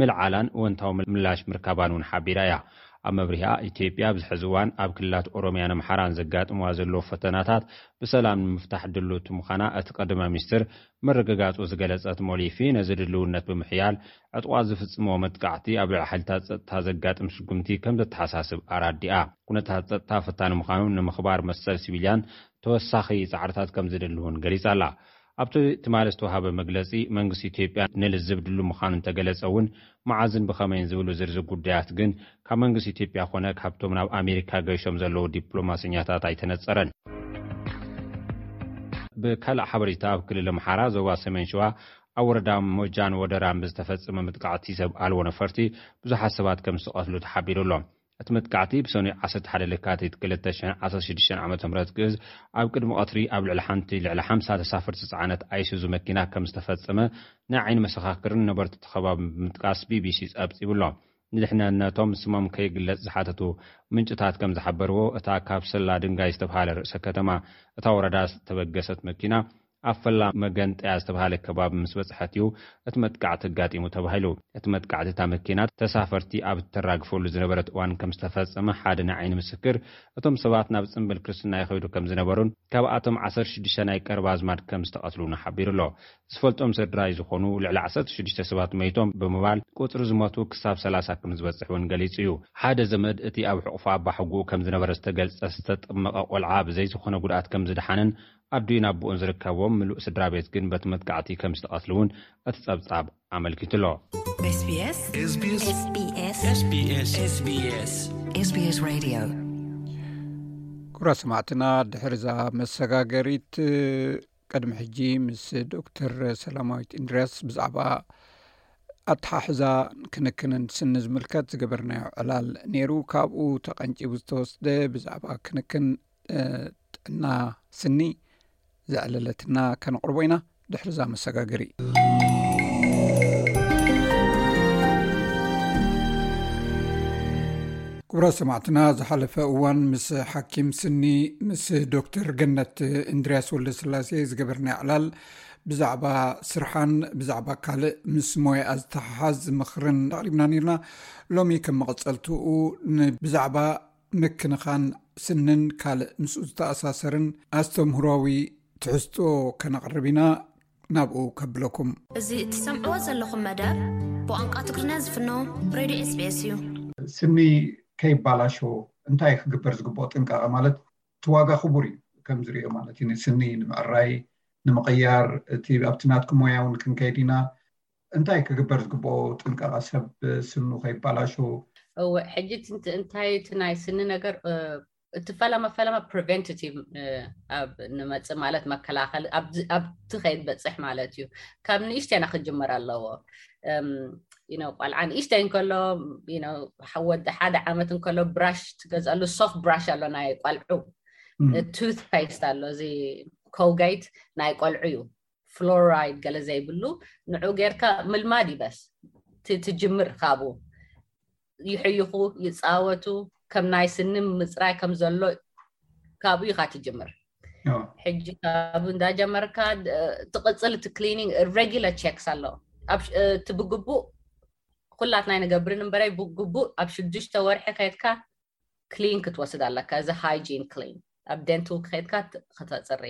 [SPEAKER 2] ምልዓላን እወንታዊ ምላሽ ምርካባን እውን ሓቢራ እያ። ኣብ መብርሂኣ፣ ኢትዮጵያ ኣብዚ ሕዚ እዋን ኣብ ክልላት ኦሮሚያን ኣምሓራን ዘጋጥምዋ ዘለዉ ፈተናታት ብሰላም ንምፍታሕ ድልውቲ ምዃና እቲ ቀዳማይ ሚኒስትር ምርግጋፁ ዝገለፀት ሞሊፊ ነዚ ድልውነት ብምሕያል ዕጡቓት ዝፍፅምዎ መጥቃዕቲ ኣብ ልዕሊ ሓይልታት ፀጥታ ዘጋጥም ስጉምቲ ከምዘተሓሳስብ ኣራዲኣ። ኩነታት ፀጥታ ፈታኒ ምዃኑ ንምኽባር መሰል ሲቪሊያን ተወሳኺ ፃዕርታት ከምዝድሊ እውን ገሊፃ ኣላ። ኣብቲ ትማሊ ዝተውሃበ መግለፂ መንግስቲ ኢትዮጵያ ንልዝብ ድሉው ምዃኑ እንተገለፀ እውን መዓዝን ብኸመይን ዝብሉ ዝርዝር ጉዳያት ግን ካብ መንግስቲ ኢትዮጵያ ኮነ ካብቶም ናብ ኣሜሪካ ገይሾም ዘለዉ ዲፕሎማሰኛታት ኣይተነፀረን። ብካልእ ሓበሬታ ኣብ ክልል ኣምሓራ ዞባ ሰሜን ሸዋ ኣብ ወረዳ ሞጃን ወደራን ብዝተፈፀመ መጥቃዕቲ ሰብ ኣልቦ ነፈርቲ ብዙሓት ሰባት ከምዝተቐትሉ ተሓቢሩ ኣሎ። እቲ መጥቃዕቲ ብሰኑይ ዓሰርተ ሓደ ለካቲት ክልተ ሽሕን ዓሰርተ ሽዱሽተን ዓመተ ምህረት ግእዝ ኣብ ቅድሚ ቀትሪ ኣብ ልዕሊ ሓንቲ ልዕሊ ሓምሳ ተሳፈርቲ ዝጸዓነት ኣይሱዙ መኪና ከም ዝተፈጸመ ናይ ዓይኒ መሰኻክርን ነበርቲ እቲ ከባብን ብምጥቃስ ቢቢሲ ጸብጺቡ ኣሎ። ንድሕነነቶም ስሞም ከይግለጽ ዝሓተቱ ምንጭታት ከም ዝሓበርዎ እታ ካብ ሰላ ድንጋይ ዝተብሃለ ርእሰ ከተማ እታ ወረዳ ዝተበገሰት መኪና ኣብ ፈላ መገንጠያ ዝተብሃለ ከባቢ ምስ በጽሐት እዩ እቲ መጥቃዕቲ ኣጋጢሙ ተባሂሉ። እቲ መጥቃዕቲ እታ መኪና ተሳፈርቲ ኣብ እተራግፈሉ ዝነበረት እዋን ከም ዝተፈጸመ ሓደ ናይ ዓይኒ ምስክር፣ እቶም ሰባት ናብ ጽምብል ክርስትና ይኸዱ ከም ዝነበሩን ካብኣቶም ዓሰርተ ሽዱሽተ ናይ ቀረባ ኣዝማድ ከም ዝተቐትሉን ሓቢሩ ኣሎ። ዝፈልጦም ስድራይ ዝዀኑ ልዕሊ ዓሰርተ ሽዱሽተ ሰባት መይቶም ብምባል ቍጽሪ ዝሞቱ ክሳብ ሰላሳ ከም ዝበጽሕ እውን ገሊጹ እዩ። ሓደ ዘመድ እቲ ኣብ ሕቝፎ ኣባሓጎኡ ከም ዝነበረ ዝተገልጸ ዝተጠመቐ ቈልዓ ብዘይዝዀነ ጕድኣት ከም ዝደሓነን ኣዱኢን ኣቡኡን ዝርከብዎም ምሉእ ስድራቤት ግን በቲ መጥቃዕቲ ከም ዝተቐትሉ'ውን እቲ ጸብጻብ ኣመልኪቱ'ሎ።
[SPEAKER 1] ክብራት ሰማዕትና ድሕሪ እዛ መሰጋገሪት ቅድሚ ሕጂ ምስ ዶክተር ሰላማዊት እንድርያስ ብዛዕባ ኣተሓሕዛ ክንክንን ስኒ ዝምልከት ዝገበርናዮ ዕላል ነይሩ ካብኡ ተቐንጪቡ ዝተወስደ ብዛዕባ ክንክን ጥዕና ስኒ ዘዕለለትና ከነቕርቦ ኢና ድሕርዛ መሰጋገሪ ኩብራት ሰማዕትና ዝሓለፈ እዋን ምስ ሓኪም ስኒ ምስ ዶክተር ገነት እንድርያስ ወልደ ስላሴ ዝገበርናይ ዕላል ብዛዕባ ስርሓን ብዛዕባ ካልእ ምስ ሞያ ዝተሓሓዝ ምኽርን ኣቕሪብና ነርና ሎሚ ከም መቐፀልትኡ ብዛዕባ ምክንኻን ስንን ካልእ ምስኡ ዝተኣሳሰርን ኣስተምህሮኣዊ ትሕዝቶ ከነቕርብ ኢና ናብኡ ከብለኩም።
[SPEAKER 3] እዚ እትሰምዕዎ ዘለኹም መደብ ብቋንቋ ትግርኛ ዝፍኖ ሬድዮ ኤስቢኤስ እዩ።
[SPEAKER 1] ስኒ ከይባላሾ እንታይ ክግበር ዝግብኦ ጥንቃቐ ማለት እቲ ዋጋ ክቡር እዩ ከም ዝሪኦ ማለት እዩ ንስኒ ንምዕራይ ንምቕያር እቲ ኣብቲ ናትኩም ሞያ እውን ክንከይድ ኢና እንታይ ክግበር ዝግብኦ ጥንቃቐ ሰብ ስኑ ከይባላሾ?
[SPEAKER 5] እወ ሕጂ እቲ እንታይ እቲ ናይ ስኒ ነገር እቲ ፈለማ ፈለማ ፕሪቨንቲቲቭ ኣብ ንመፅእ ማለት መከላኸሊ ኣብቲ ከይትበፅሕ ማለት እዩ ካብ ንእሽተና ክጅመር ኣለዎ ቆልዓ ንእሽተይ እንከሎ ወዲ ሓደ ዓመት እንከሎ ብራሽ ትገዝኣሉ ሶፍት ብራሽ ኣሎ ናይ ቆልዑ ቱት ፔስት ኣሎ እዚ ኮልጌት ናይ ቆልዑ እዩ ፍሎራይድ ገለ ዘይብሉ ንዑ ጌርካ ምልማድ ይበስ ትጅምር ካብኡ ይሕይኹ ይፃወቱ ከም ናይ ስኒ ምፅራይ ከም ዘሎ ካብኡ ኢኻ ትጅምር ሕጂ ካብ እንዳጀመርካ ትቕፅል እቲ ክሊኒንግ ሬጊላር ቼክስ ኣሎ እቲ ብግቡእ ኩላትና ይንገብርን እምበረይ ብግቡእ ኣብ ሽዱሽተ ወርሒ ከድካ ክሊን ክትወስድ ኣለካ እዚ ሃይጂን ክሊን ኣብ ደንትል ክኸድካ ከተፅሪ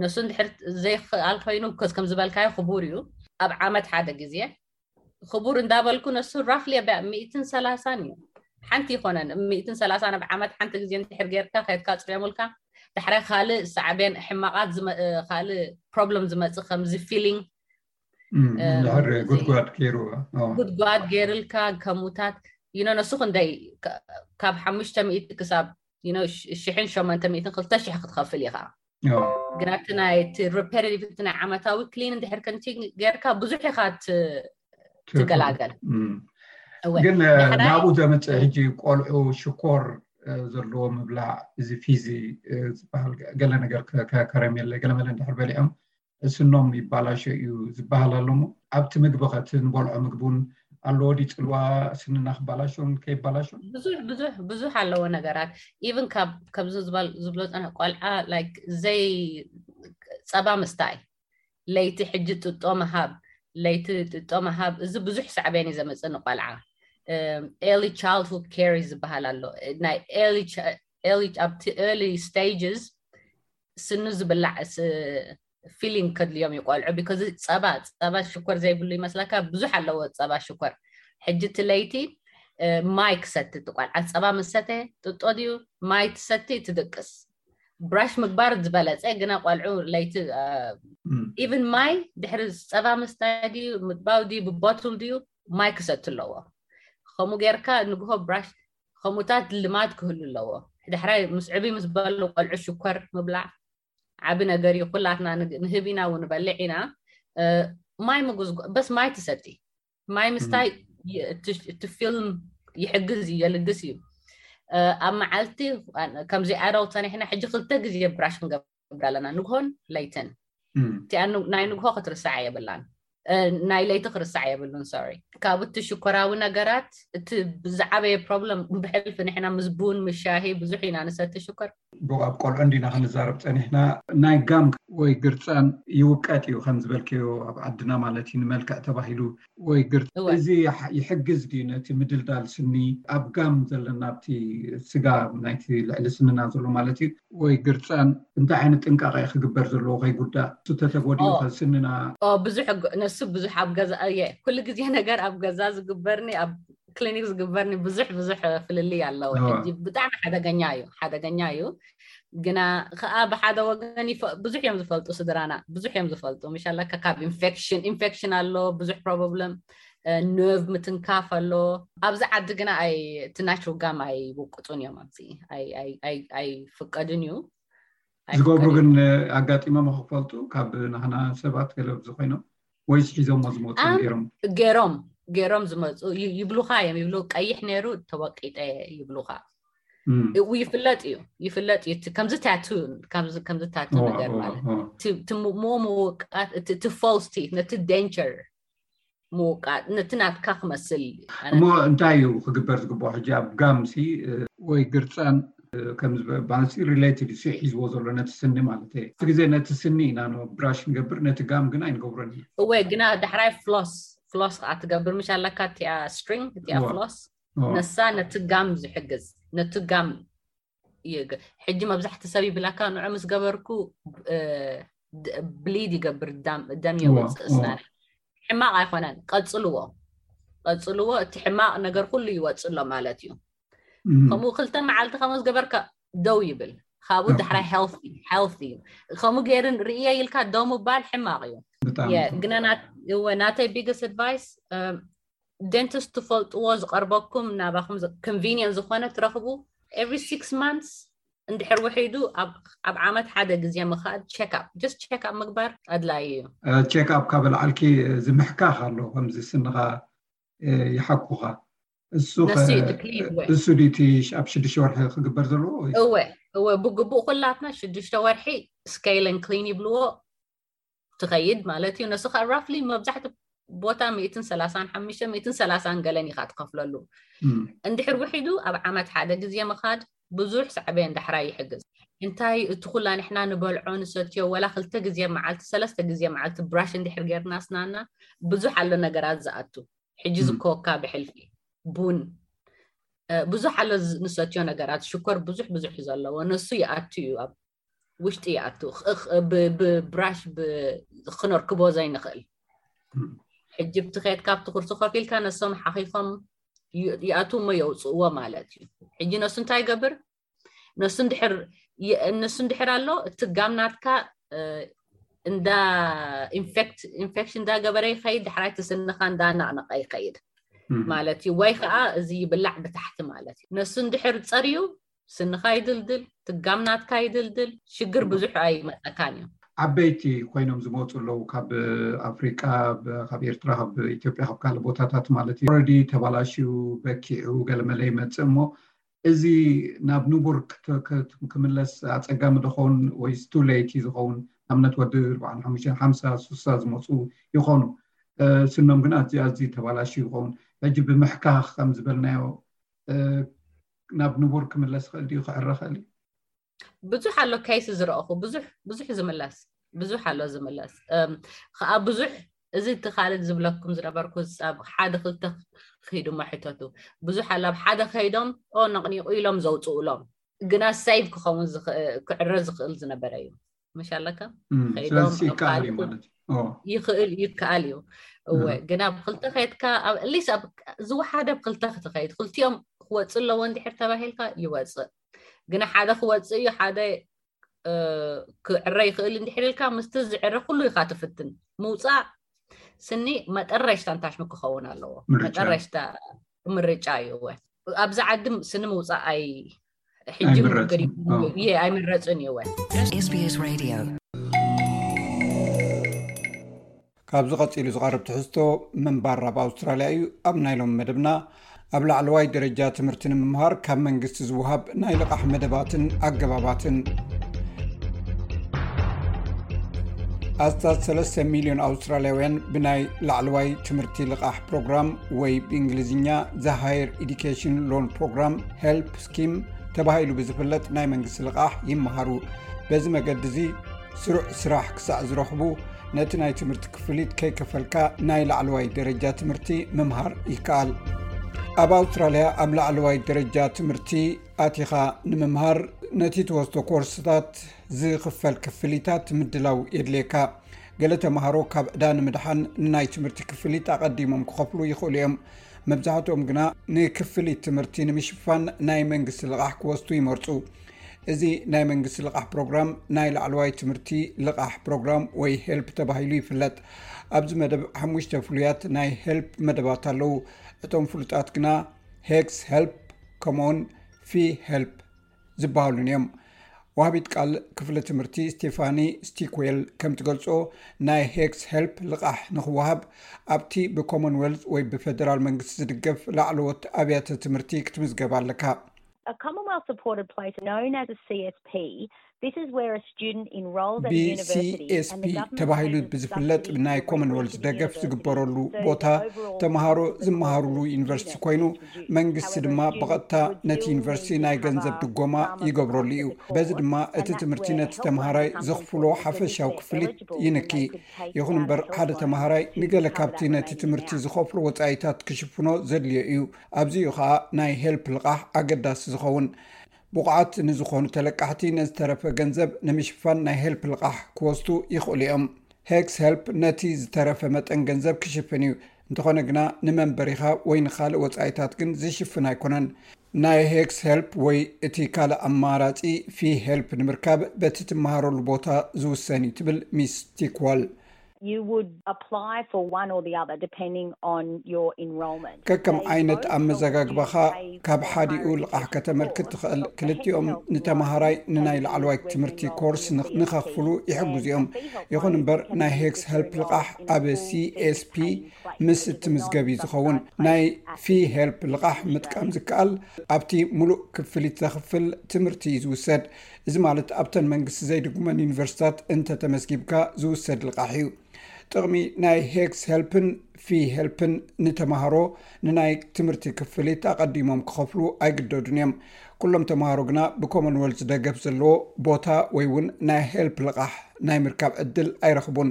[SPEAKER 5] ንሱ እንድሕር ዘይክኣል ኮይኑ ከዝ ከም ዝበልካዮ ክቡር እዩ ኣብ ዓመት ሓደ ግዜ ክቡር እንዳበልኩ ንሱ ራፍሊ ብ ሚእትን ሰላሳን እዩ ሓንቲ ይኮነን ሚእትን ሰላሳን ኣብ ዓመት ሓንቲ ግዜ እንድሕር ጌርካ ከድካ ፅርዮምልካ ዳሕራይ ካልእ ሳዕቤን ሕማቓት ካልእ ፕሮብለም ዝመፅእ ከምዚ ፊሊንግ
[SPEAKER 1] እንድሕር ጉድጓድ ገይሩ
[SPEAKER 5] ጉድጓድ ገይርልካ ከሙታት ይኖ ነሱ ክንደይ ካብ ሓሙሽተ ሚእቲ ክሳብ ሽሕን ሸመንተ ሚእትን ክልተ ሽሕ ክትኸፍል ኢኻ ግን ኣብቲ ናይ ሪፐቲቭ እቲ ናይ ዓመታዊ ክሊን እንድሕር ከንቲ ገይርካ ብዙሕ ኢኻ ትገላገል
[SPEAKER 1] ግን ናብኡ ዘምፅእ ሕጂ ቆልዑ ሽኮር ዘለዎ ምብላዕ እዚ ፊዚ ዝበሃል ገለ ነገር ከረም የለ ገለመለ እንድሕር በሊዖም ስኖም ይባላሾ እዩ ዝባሃል ኣሎ እሞ ኣብቲ ምግቢ ከ እቲ ንበልዖ ምግቢ እውን ኣለዎ ድዩ ፅልዋ ስንና ክባላሾን ከይባላሾን?
[SPEAKER 5] ብዙሕ ብዙሕ ብዙሕ ኣለዎ ነገራት ኢቭን ከምዚ ዝብሎ ፀንሐ ቆልዓ ዘይ ፀባ ምስታይ ለይቲ ሕጂ ጥጦ ምሃብ ለይቲ ጥጦ ምሃብ እዚ ብዙሕ ሳዕቤን እዩ ዘመፅእ ንቆልዓ ኤርሊ ቻይልድሁድ ኬር ዝበሃል ኣሎ ናይ ኣብቲ ኤርሊ ስቴጅስ ስኑ ዝብላዕ ፊሊንግ ከድልዮም እዩ ቆልዑ ቢኮዝ ፀባ ፀባ ሽኮር ዘይብሉ ይመስለካ ብዙሕ ኣለዎ ፀባ ሽኮር ሕጂ እቲ ለይቲ ማይ ክሰቲ እቲ ቆልዓ ፀባ ምሰተ ጥጦ ድዩ ማይ ትሰቲ ትድቅስ ብራሽ ምግባር ዝበለፀ ግና ቆልዑ ለይቲ ኢቨን ማይ ድሕሪ ፀባ ምስታይ ድዩ ምግባው ድዩ ብቦትል ድዩ ማይ ክሰቲ ኣለዎ ከምኡ ጌርካ ንግሆ ብራሽ ከምኡታት ልማድ ክህሉ ኣለዎ ዳሕራይ ምስ ዕብይ ምስ በሉ ቆልዑ ሽኮር ምብላዕ ዓቢ ነገር እዩ ኩላትና ንህብ ኢና ው ንበልዕ ኢና ማይ ምጉዝ በስ ማይ ትሰቲ ማይ ምስታይ እቲ ፊልም ይሕግዝ እዩ የልግስ እዩ ኣብ መዓልቲ ከምዚ ኣረው ፀኒሕና ሕጂ ክልተ ግዜ ብራሽ ክንገብር ንገብር ኣለና ንግሆን ለይትን እቲኣ ናይ ንግሆ ክትርሳዕ የብላን ናይ ለይቲ ክርሳዕ የብሉን ሶሪ ካብ እቲ ሽኮራዊ ነገራት እቲ ብዝዓበየ ፕሮብለም ብሕልፊ ንሕና ምስ ቡን ምሻሂ ብዙሕ ኢና ንሰቲ ሽኮር
[SPEAKER 1] ብኣብ ቆልዑ እንዲና ክንዛረብ ፀኒሕና ናይ ጋም ወይ ግርፃን ይውቀጥ እዩ ከምዝበልክዮ ኣብ ዓድና ማለት እዩ ንመልክዕ ተባሂሉ ወይ ግርጭ እወ እዚ ይሕ- ይሕግዝ ድዩ ነቲ ምድልዳል ስኒ ኣብ ጋም ዘለና ኣብቲ ስጋ ናይቲ ልዕሊ ስንና ዘሎ ማለት እዩ ወይ ግርጻን እንታይ ዓይነት ጥንቃቐ እዩ ክግበር ዘለዎ ከይጉዳእ እሱ ተተጎዲኡ ኦ ከ ስንና ኦ
[SPEAKER 5] ብዙሕ ግ- ንሱ ብዙሕ ኣብ ገዛ እየ ኩሉ ግዜ ነገር ኣብ ገዛ ዝግበርኒ ኣብ ክሊኒክ ዝግበርኒ ብዙሕ ብዙሕ ፍልልይ ኣለዎ ሕጂ ብጣዕሚ ሓደገኛ እዩ ሓደገኛ እዩ ግና ከዓ ብሓደ ወገን ብዙሕ እዮም ዝፈልጡ ስድራና ብዙሕ እዮም ዝፈልጡ ምሻላ ካብ ኢንፌክሽን ኢንፌክሽን ኣሎ ብዙሕ ፕሮብለም ነቭ ምትንካፍ ኣሎ ኣብዚ ዓዲ ግና እቲ ናቹር ጋም ኣይውቅጡን እዮም ኣብዚ ኣይፍቀድን እዩ
[SPEAKER 1] ዝገብሩ ግን ኣጋጢሞም ክፈልጡ ካብ ናህና ሰባት ገለ ዝኾይኖም ወይስ ሒዞሞ ዝመፁ ገይሮም
[SPEAKER 5] ገይሮም ገይሮም ዝመፁ ይብሉካ እዮም ይብሉ ቀይሕ ነይሩ ተወቂጠ ይብሉካ ይፍለጥ እዩ ይፍለጥ እዩ ከምዚ ታቱ ከምዚ ታቱ ነገር ማለት እቲ ምኡ ምውቃት እቲ ፈውስቲ ነቲ ደንቸር ምውቃጥ ነቲ ናትካ ክመስል
[SPEAKER 1] እሞ እንታይ እዩ ክግበር ዝግብኦ ሕጂ ኣብ ጋምሲ ወይ ግርፃን ከምዝባንሲ ሪሌትድ ሲ ሒዝዎ ዘሎ ነቲ ስኒ ማለት እ እቲ ግዜ ነቲ ስኒ ኢና ን ብራሽ ንገብር ነቲ ጋም ግን ኣይንገብሮን እዩ
[SPEAKER 5] እወ ግና ዳሕራይ ፍሎስ ፍሎስ ከዓ ትገብር ምሽ ኣለካ እቲኣ ስትሪንግ እቲኣ ፍሎስ ነሳ ነቲ ጋም ዝሕግዝ ነቲ ጋም ሕጂ መብዛሕቲ ሰብ ይብላካ ንዑ ምስ ገበርኩ ብሊድ ይገብር ደም የውፅእ ስናነ ሕማቕ ኣይኮነን ቀፅልዎ ቀፅልዎ እቲ ሕማቕ ነገር ኩሉ ይወፅእ ኣሎ ማለት እዩ ከምኡ ክልተ መዓልቲ ከምኡ ዝገበርካ ደው ይብል ካብኡ ዳሕራይ ሄልቲ እዩ ከምኡ ገይርን ርእየ ኢልካ ደው ምባል ሕማቕ እዩ ግና ናተይ ቢግስ ኣድቫይስ ደንትስት ትፈልጥዎ ዝቐርበኩም ናባኹም ኮንቪኒየንት ዝኾነ ትረኽቡ ኤቭሪ ሲክስ ማንትስ እንድሕር ውሒዱ ኣብ ዓመት ሓደ ግዜ ምኻድ ቸክኣፕ ጀስት ቸክኣፕ ምግባር ኣድላዩ እዩ
[SPEAKER 1] ቸክኣፕ ካብ ልዓልኪ ዝምሕካኽ ኣሎ ከምዚ ስንኻ ይሓኩኻ እሱ ዲቲ ኣብ ሽዱሽተ ወርሒ ክግበር ዘለዎ
[SPEAKER 5] እወ እወ ብግቡእ ኩላትና ሽዱሽተ ወርሒ ስካይለን ክሊን ይብልዎ ትኸይድ ማለት እዩ ነስኻ ራፍሊ መብዛሕቲ ቦታ ሚእትን ሰላሳን ሓሙሽተ ሚእትን ሰላሳን ገለን ኢኻ ትኸፍለሉ እንድሕር ውሒዱ ኣብ ዓመት ሓደ ግዜ ምኻድ ብዙሕ ሳዕበ እንዳሕራ ይሕግዝ እንታይ እቲ ኩላ ንሕና ንበልዖ ንሰትዮ ወላ ክልተ ግዜ መዓልቲ ሰለስተ ግዜ መዓልቲ ብራሽ እንድሕር ጌርና ስናና ብዙሕ ኣሎ ነገራት ዝኣቱ ሕጂ ዝኮካ ብሕልፊ ቡን ብዙሕ ኣሎ ንሰትዮ ነገራት ሽኮር ብዙሕ ብዙሕ ዘለዎ ንሱ ይኣቱ እዩ ኣብ ውሽጢ ይኣቱ ብብራሽ ክነርክቦ ዘይንኽእል ሕጂ ብቲ ከየት ካብቲ ኩርሲ ኮፍ ኢልካ ነሶም ሓኺኾም ይኣትው እሞ የውፅእዎ ማለት እዩ ሕጂ ነሱ እንታይ ገብር ነሱ እንድሕር እነሱ እንድሕር ኣሎ እቲ ጋምናትካ እንዳ ኢንፌክሽን እንዳገበረ ይኸይድ ዳሕራይ ትስንኻ እንዳናቕነቐ ይኸይድ ማለት እዩ ወይ ከዓ እዚ ይብላዕ ብታሕቲ ማለት እዩ ነሱ እንድሕር ፀርዩ ስንኻ ይድልድል፣ ትጋም ናትካ ይድልድል፣ ሽግር ብዙሕ ኣይመፀካን እዩ።
[SPEAKER 1] ዓበይቲ ኮይኖም ዝመፁ ኣለዉ ካብ ኣፍሪቃ ካብ ኤርትራ ካብ ኢትዮጵያ ካብ ካልእ ቦታታት ማለት እዩ ረዲ ተባላሽዩ በኪዑ ገለመለ ይመፅእ እሞ እዚ ናብ ንቡር ክምለስ ኣፀጋሚ ዝኸውን ወይ ስቱ ለይቲ ዝኸውን ኣብነት ወዲ ርባዓን ሓሙሽተን ሓምሳ ስሳ ዝመፁ ይኾኑ ስኖም ግን ኣዚ ኣዚ ተባላሽ ይኸውን ሕጂ ብምሕካኽ ከም ዝበልናዮ ናብ ንቡር ክምለስ ይኽእል ድዩ ክዕረ ክእል እዩ
[SPEAKER 5] ብዙሕ ኣሎ ከይሲ ዝረእኹ ብዙሕ ብዙሕ ዝምለስ ብዙሕ ኣሎ ዝምለስ ከዓ ብዙሕ እዚ እቲ ካልድ ዝብለኩም ዝነበርኩ ዝብ ሓደ ክልተ ክይዱ መሕተቱ ብዙሕ ኣላ ብ ሓደ ከይዶም ነቕኒቑ ኢሎም ዘውፅኡሎም ግና ሰይቭ ክኸውን ክዕረ ዝኽእል ዝነበረ እዩ ምሽ ኣለካ ይኽእል ይከኣል እዩ እወ ግና ብክልተ ከየትካ ኣብሊስ ዝወሓደ ብክልተ ክትኸይድ ክልቲኦም ክወፅ ኣለዎ እንድሕር ተባሂልካ ይወፅእ ግና ሓደ ክወፅእ እዩ ሓደ ክዕረ ይኽእል እንድሕር ኢልካ ምስቲ ዝዕረ ኩሉ ኢካ ትፍትን ምውፃእ ስኒ መጠረሽታ ንታሽሚ ክኸውን ኣለዎ መጠረሽታ ምርጫ እዩ እወ ኣብዚ ዓዲ ስኒ ምውፃእ ኣይ ሕጂ ኣይምረፅን እዩ
[SPEAKER 1] ካብዚ ቀፂሉ ዝቐርብ ትሕዝቶ ምንባር ኣብ ኣውስትራልያ እዩ ኣብ ናይ ሎም መደብና ኣብ ላዕለዋይ ደረጃ ትምህርቲ ንምምሃር ካብ መንግስቲ ዝውሃብ ናይ ልቓሕ መደባትን ኣገባባትን ኣስታት 3 ሚልዮን ኣውስትራልያውያን ብናይ ላዕለዋይ ትምህርቲ ልቓሕ ፕሮግራም ወይ ብእንግሊዝኛ ዘሃየር ኤዲኬሽን ሎን ፕሮግራም ሄልፕ ስኪም ተባሂሉ ብዝፍለጥ ናይ መንግስቲ ልቓሕ ይመሃሩ በዚ መገዲ እዚ ስሩዕ ስራሕ ክሳዕ ዝረኽቡ ነቲ ናይ ትምህርቲ ክፍሊት ከይከፈልካ ናይ ላዕለዋይ ደረጃ ትምህርቲ ምምሃር ይከኣል ኣብ ኣውስትራልያ ኣብ ላዕለዋይ ደረጃ ትምህርቲ ኣቲኻ ንምምሃር ነቲ ተወስቶ ኮርስታት ዝኽፈል ክፍሊታት ምድላው የድልየካ ገለ ተምሃሮ ካብ ዕዳ ንምድሓን ንናይ ትምህርቲ ክፍሊት ኣቐዲሞም ክኸፍሉ ይኽእሉ እዮም መብዛሕትኦም ግና ንክፍሊት ትምህርቲ ንምሽፋን ናይ መንግስቲ ልቓሕ ክወስቱ ይመርፁ። እዚ ናይ መንግስቲ ልቓሕ ፕሮግራም ናይ ላዕለዋይ ትምህርቲ ልቓሕ ፕሮግራም ወይ ሄልፕ ተባሂሉ ይፍለጥ። ኣብዚ መደብ ሓሙሽተ ፍሉያት ናይ ሄልፕ መደባት ኣለው። እቶም ፍሉጣት ግና ሄክስ ሄልፕ ከምኡውን ፊ ሄልፕ። ዝበሃሉን እዮም ዋሃቢት ቃል ክፍሊ ትምህርቲ ስቴፋኒ ስቲክዌል ከም ትገልፆ ናይ ሄክስ ሄልፕ ልቓሕ ንክወሃብ ኣብቲ ብኮመን ዌልት ወይ ብፌደራል መንግስቲ ዝድገፍ ላዕለዎት ኣብያተ ትምህርቲ ክትምዝገብ ኣለካ ብሲስፒ ተባሂሉ ብዝፍለጥ ናይ ኮመን ዌልት ደገፍ ዝግበረሉ ቦታ ተምሃሮ ዝመሃሩሉ ዩኒቨርሲቲ ኮይኑ መንግስቲ ድማ ብቐጥታ ነቲ ዩኒቨርሲቲ ናይ ገንዘብ ድጎማ ይገብረሉ እዩ በዚ ድማ እቲ ትምህርቲ ነቲ ተምሃራይ ዘኽፍሎ ሓፈሻዊ ክፍሊት ይንኪ ይኹን እምበር ሓደ ተምሃራይ ንገለ ካብቲ ነቲ ትምህርቲ ዝኸፍሎ ወፃኢታት ክሽፍኖ ዘድልዮ እዩ ኣብዚ ዩ ከዓ ናይ ሄልፕ ልቓሕ ኣገዳሲ ዝኸውን ብቑዓት ንዝኾኑ ተለቃሕቲ ነዝተረፈ ገንዘብ ንምሽፋን ናይ ሄልፕ ልቓሕ ክወስቱ ይኽእሉ እዮም ሄክስ ሄልፕ ነቲ ዝተረፈ መጠን ገንዘብ ክሽፍን እዩ እንተኾነ ግና ንመንበሪኻ ወይ ንኻልእ ወጻኢታት ግን ዚሽፍን ኣይኮነን። ናይ ሄክስ ሄልፕ ወይ እቲ ካልእ ኣማራጺ ፊ ሄልፕ ንምርካብ በቲ ትመሃረሉ ቦታ ዚውሰን እዩ ትብል ሚስ ስቲክዋል። ከከም ዓይነት ኣመዘጋግባኻ ካብ ሓዲኡ ልቓሕ ከተመልክት ትኽእል። ክልቲኦም ንተመሃራይ ንናይ ላዕለዋይ ትምህርቲ ኮርስ ንኸኽፍሉ ይሕግዙ እዮም። ይኹን እምበር ናይ ሄክስ ሄልፕ ልቓሕ ኣብ CSP ምስ እትምዝገብ እዩ ዝኸውን። ናይ FeeHelp ልቓሕ ምጥቃም ዝከኣል ኣብቲ ምሉእ ክፍሊት ዘኽፍል ትምህርቲ እዩ ዝውሰድ። እዚ ማለት ኣብተን መንግስቲ ዘይድጉመን ዩኒቨርሲቲታት እንተተመዝጊብካ ዝውሰድ ልቓሕ እዩ። ጥቕሚ ናይ HexHelpን FeeHelpን ንተማሃሮ ንናይ ትምህርቲ ክፍሊት ኣቐዲሞም ክኸፍሉ ኣይግደዱን እዮም። ኩሎም ተማሃሮ ግና ብኮመንወልዝ ደገፍ ዘለዎ ቦታ ወይ'ውን ናይ Help ልቓሕ ናይ ምርካብ ዕድል ኣይረኽቡን።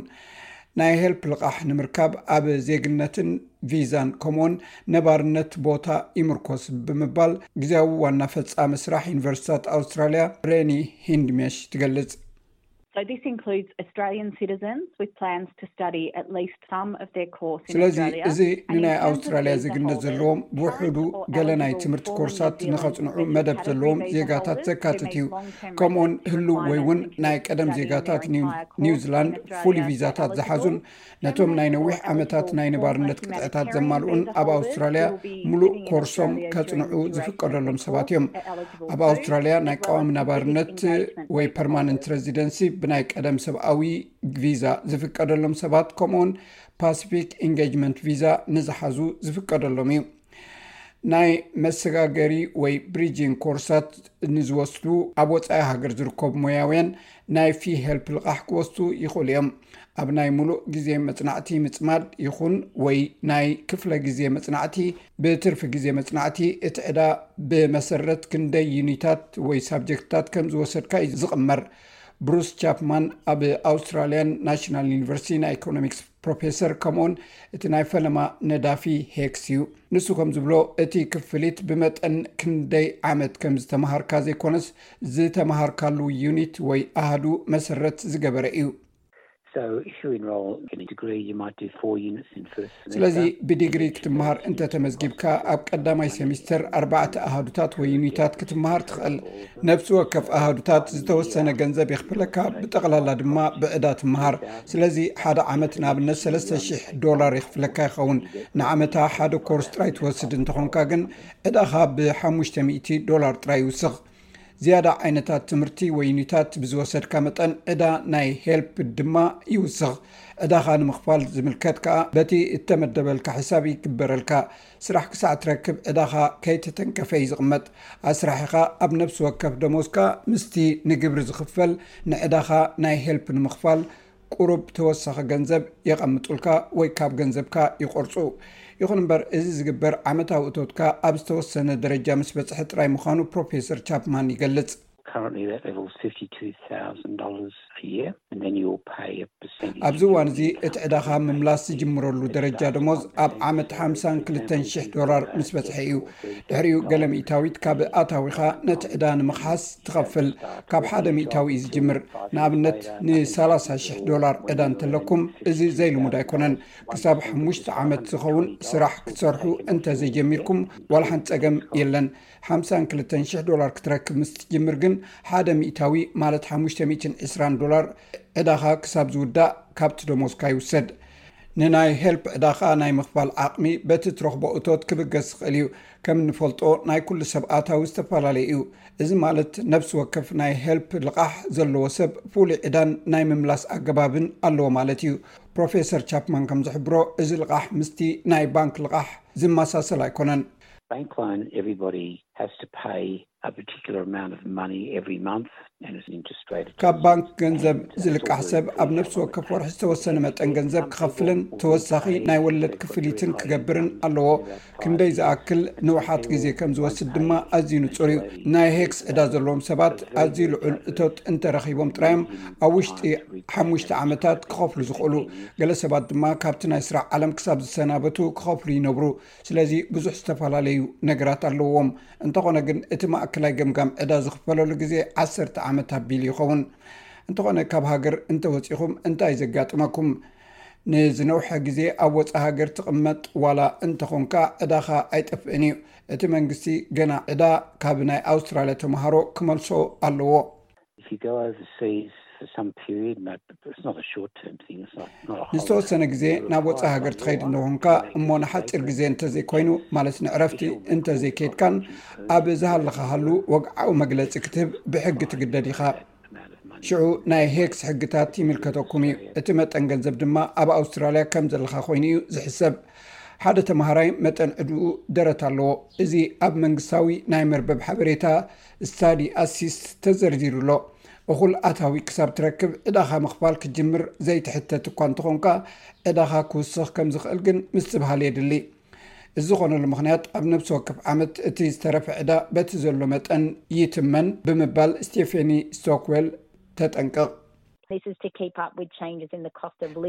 [SPEAKER 1] ናይ ሄልፕ ልቓሕ ንምርካብ ኣብ ዜግነትን ቪዛን ከምኡውን ነባርነት ቦታ ይምርኮስ ብምባል ግዜዊ ዋና ፈፃሚ ስራሕ ዩኒቨርሲታት ኣውስትራሊያ ሬኒ ሂንድሜሽ ትገልፅ። ስለዚ እዚ ንናይ ኣውስትራሊያ ዜግነት ዘለዎም ብውሕዱ ገለ ናይ ትምህርቲ ኮርሳት ንኸፅንዑ መደብ ዘለዎም ዜጋታት ዘካትት እዩ። ከምኡውን ህሉው ወይ እውን ናይ ቀደም ዜጋታት ኒውዚላንድ ፉሉይ ቪዛታት ዝሓዙን ነቶም ናይ ነዊሕ ዓመታት ናይ ነባርነት ቅጥዕታት ዘማልኡን ኣብ ኣውስትራልያ ሙሉእ ኮርሶም ከፅንዑ ዝፍቀደሎም ሰባት እዮም ኣብ ኣውስትራልያ ናይ ቀዋሚ ነባርነት ወይ ፐርማንንት ረዚደንሲ ብናይ ቀደም ሰብኣዊ ቪዛ ዝፍቀደሎም ሰባት ከምኡውን ፓስፊክ ኢንጋጅመንት ቪዛ ንዝሓዙ ዝፍቀደሎም እዩ ናይ መሰጋገሪ ወይ ብሪጅን ኮርሳት ንዝወስዱ ኣብ ወፃኢ ሃገር ዝርከቡ ሞያውያን ናይ ፊ ሄልፕ ልቓሕ ክወስዱ ይኽእሉ እዮም። ኣብ ናይ ሙሉእ ግዜ መፅናዕቲ ምፅማድ ይኹን ወይ ናይ ክፍለ ግዜ መፅናዕቲ ብትርፊ ግዜ መፅናዕቲ እቲ ዕዳ ብመሰረት ክንደይ ዩኒታት ወይ ሳብጀክትታት ከም ዝወሰድካ እዩ ዝቕመር። ብሩስ ቻፕማን ኣብ ኣውስትራልያን ናሽናል ዩኒቨርሲቲ ናይ ኢኮኖሚክስ ፕሮፌሰር ከምኡውን እቲ ናይ ፈለማ ነዳፊ ሄክስ እዩ ንሱ ከም ዝብሎ እቲ ክፍሊት ብመጠን ክንደይ ዓመት ከም ዝተምሃርካ ዘይኮነስ ዝተምሃርካሉ ዩኒት ወይ ኣህዱ መሰረት ዝገበረ እዩ ስለዚ ብዲግሪ ክትምሃር እንተተመዝጊብካ ኣብ ቀዳማይ ሰሚስተር ኣርባዕተ ኣሃዱታት ወይ ዩኒታት ክትምሃር ትኽእል ነፍሲ ወከፍ ኣሃዱታት ዝተወሰነ ገንዘብ የኽፍለካ፣ ብጠቕላላ ድማ ብዕዳ ትመሃር። ስለዚ ሓደ ዓመት ንኣብነት ሰለስተ ሽሕ ዶላር የኽፍለካ ይኸውን። ንዓመታ ሓደ ኮርስ ጥራይ ትወስድ እንተኾንካ ግን ዕዳኻ ብሓሙሽተ ሚእቲ ዶላር ጥራይ ይውስኽ። ዝያዳ ዓይነታት ትምህርቲ ወይ ዩኒታት ብዝወሰድካ መጠን ዕዳ ናይ ሄልፕ ድማ ይውስኽ። ዕዳኻ ንምኽፋል ዝምልከት ከኣ በቲ እተመደበልካ ሕሳብ ይግበረልካ። ስራሕ ክሳዕ ትረክብ ዕዳኻ ከይተተንከፈ እዩ ዝቕመጥ። ኣስራሒኻ ኣብ ነብሲ ወከፍ ደሞዝካ ምስቲ ንግብሪ ዝኽፈል ንዕዳኻ ናይ ሄልፕ ንምኽፋል ቁሩብ ተወሳኺ ገንዘብ የቐምጡልካ ወይ ካብ ገንዘብካ ይቖርጹ። ይኹን እምበር እዚ ዝግበር ዓመታዊ እቶትካ ኣብ ዝተወሰነ ደረጃ ምስ በጽሐ ጥራይ ምዃኑ ፕሮፌሰር ቻፕማን ይገልጽ። ኣብዚ እዋን እዚ እቲ ዕዳኻ ምምላስ ዝጅምረሉ ደረጃ ደሞዝ ኣብ ዓመት ሓምሳን ክልተን ሽሕ ዶላር ምስ በፅሐ እዩ። ድሕሪኡ ገለ ሚእታዊት ካብ ኣታዊኻ ነቲ ዕዳ ንምኽሓስ ትኸፍል። ካብ ሓደ ሚእታዊ እዩ ዝጅምር። ንኣብነት ን ሰላሳ ሽሕ ዶላር ዕዳ እንተለኩም እዚ ዘይልሙድ ኣይኮነን። ክሳብ ሓሙሽተ ዓመት ዝኸውን ስራሕ ክትሰርሑ እንተዘይጀሚርኩም ዋላ ሓንቲ ፀገም የለን። ሓምሳን ክልተን ሽሕ ዶላር ክትረክብ ምስ ትጅምር ግን ሓደ ሚእታዊ ማለት ሓሙሽተ ሚእትን ዕስራን ዶላር ዕዳኻ ክሳብ ዝውዳእ ካብቲ ደሞዝካ ይውሰድ። ንናይ ሄልፕ ዕዳኻ ናይ ምኽፋል ዓቕሚ በቲ ትረኽቦ እቶት ክብገስ ዝኽእል እዩ። ከም እንፈልጦ ናይ ኩሉ ሰብ ኣታዊ ዝተፈላለየ እዩ። እዚ ማለት ነፍሲ ወከፍ ናይ ሄልፕ ልቓሕ ዘለዎ ሰብ ፍሉይ ዕዳን ናይ ምምላስ ኣገባብን ኣለዎ ማለት እዩ። ፕሮፌሰር ቻፕማን ከም ዝሕብሮ እዚ ልቓሕ ምስቲ ናይ ባንክ ልቓሕ ዝመሳሰል ኣይኮነን።
[SPEAKER 6] ባንክዋን ኤቭሪቦዲ ሃዝ ቱ ፓይ አ ፓርቲኩላር ኣማውንት ኦቭ ማኒ ኤቭሪ ሞንት ኣንድ ኢትስ ኢንትረስት ሬት ኢዝ ቱ
[SPEAKER 1] ካብ ባንክ ገንዘብ ዝልቃሕ ሰብ ኣብ ነፍሲ ወከፍ ወርሒ ዝተወሰነ መጠን ገንዘብ ክኸፍልን ተወሳኺ ናይ ወለድ ክፍሊትን ክገብርን ኣለዎ። ክንደይ ዝኣክል ንውሓት ግዜ ከም ዝወስድ ድማ ኣዝዩ ንጹር እዩ። ናይ ሄክስ ዕዳ ዘለዎም ሰባት ኣዝዩ ልዑል እቶት እንተ ረኺቦም ጥራይ እዮም ኣብ ውሽጢ ሓሙሽተ ዓመታት ክኸፍሉ ዝኽእሉ። ገለ ሰባት ድማ ካብቲ ናይ ስራሕ ዓለም ክሳብ ዝሰናበቱ ክኸፍሉ ይነብሩ። ስለዚ ብዙሕ ዝተፈላለዩ ነገራት ኣለዎም። እንተኾነ ግን እቲ ማእከላይ ገምጋም ዕዳ ዝኽፈለሉ ግዜ ዓሰርተ ዓመት ኣቢሉ ይኸውን። እንተኾነ ካብ ሃገር እንተወጺኹም እንታይ ዘጋጥመኩም? ንዝነውሐ ግዜ ኣብ ወጻኢ ሃገር ትቕመጥ ዋላ እንተኾንካ ዕዳኻ ኣይጠፍእን እዩ። እቲ መንግስቲ ገና ዕዳ ካብ ናይ ኣውስትራልያ ተማሃሮ ክመልሶ ኣለዎ። ንዝተወሰነ ግዜ ናብ ወፃኢ ሃገር ትኸይድ እንተኾንካ እሞ ንሓፂር ግዜ እንተዘይኮይኑ ማለት ንዕረፍቲ እንተዘይከይድካን ኣብ ዝሃለኻሉ ወግዓዊ መግለፂ ክትህብ ብሕጊ ትግደድ ኢኻ። ሽዑ ናይ ሄክስ ሕግታት ይምልከተኩም እዩ፣ እቲ መጠን ገንዘብ ድማ ኣብ ኣውስትራልያ ከም ዘለኻ ኮይኑ እዩ ዝሕሰብ። ሓደ ተምሃራይ መጠን ዕድኡ ደረት ኣለዎ፣ እዚ ኣብ መንግስታዊ ናይ መርበብ ሓበሬታ። Study Assist ተዘርዚሩ ኣሎ። እኹል ኣታዊ ክሳብ ትረክብ ዕዳኻ ምኽፋል ክትጅምር ዘይትሕተት እኳ እንተኾንካ፣ ዕዳኻ ክውስኽ ከም ዝኽእል ግን ምስትብሃል የድሊ። እዚ ዝኾነሉ ምኽንያት ኣብ ነብሲ ወከፍ ዓመት እቲ ዝተረፈ ዕዳ በቲ ዘሎ መጠን ይትመን ብምባል ስቴፌኒ ስቶክዌል ተጠንቅቕ።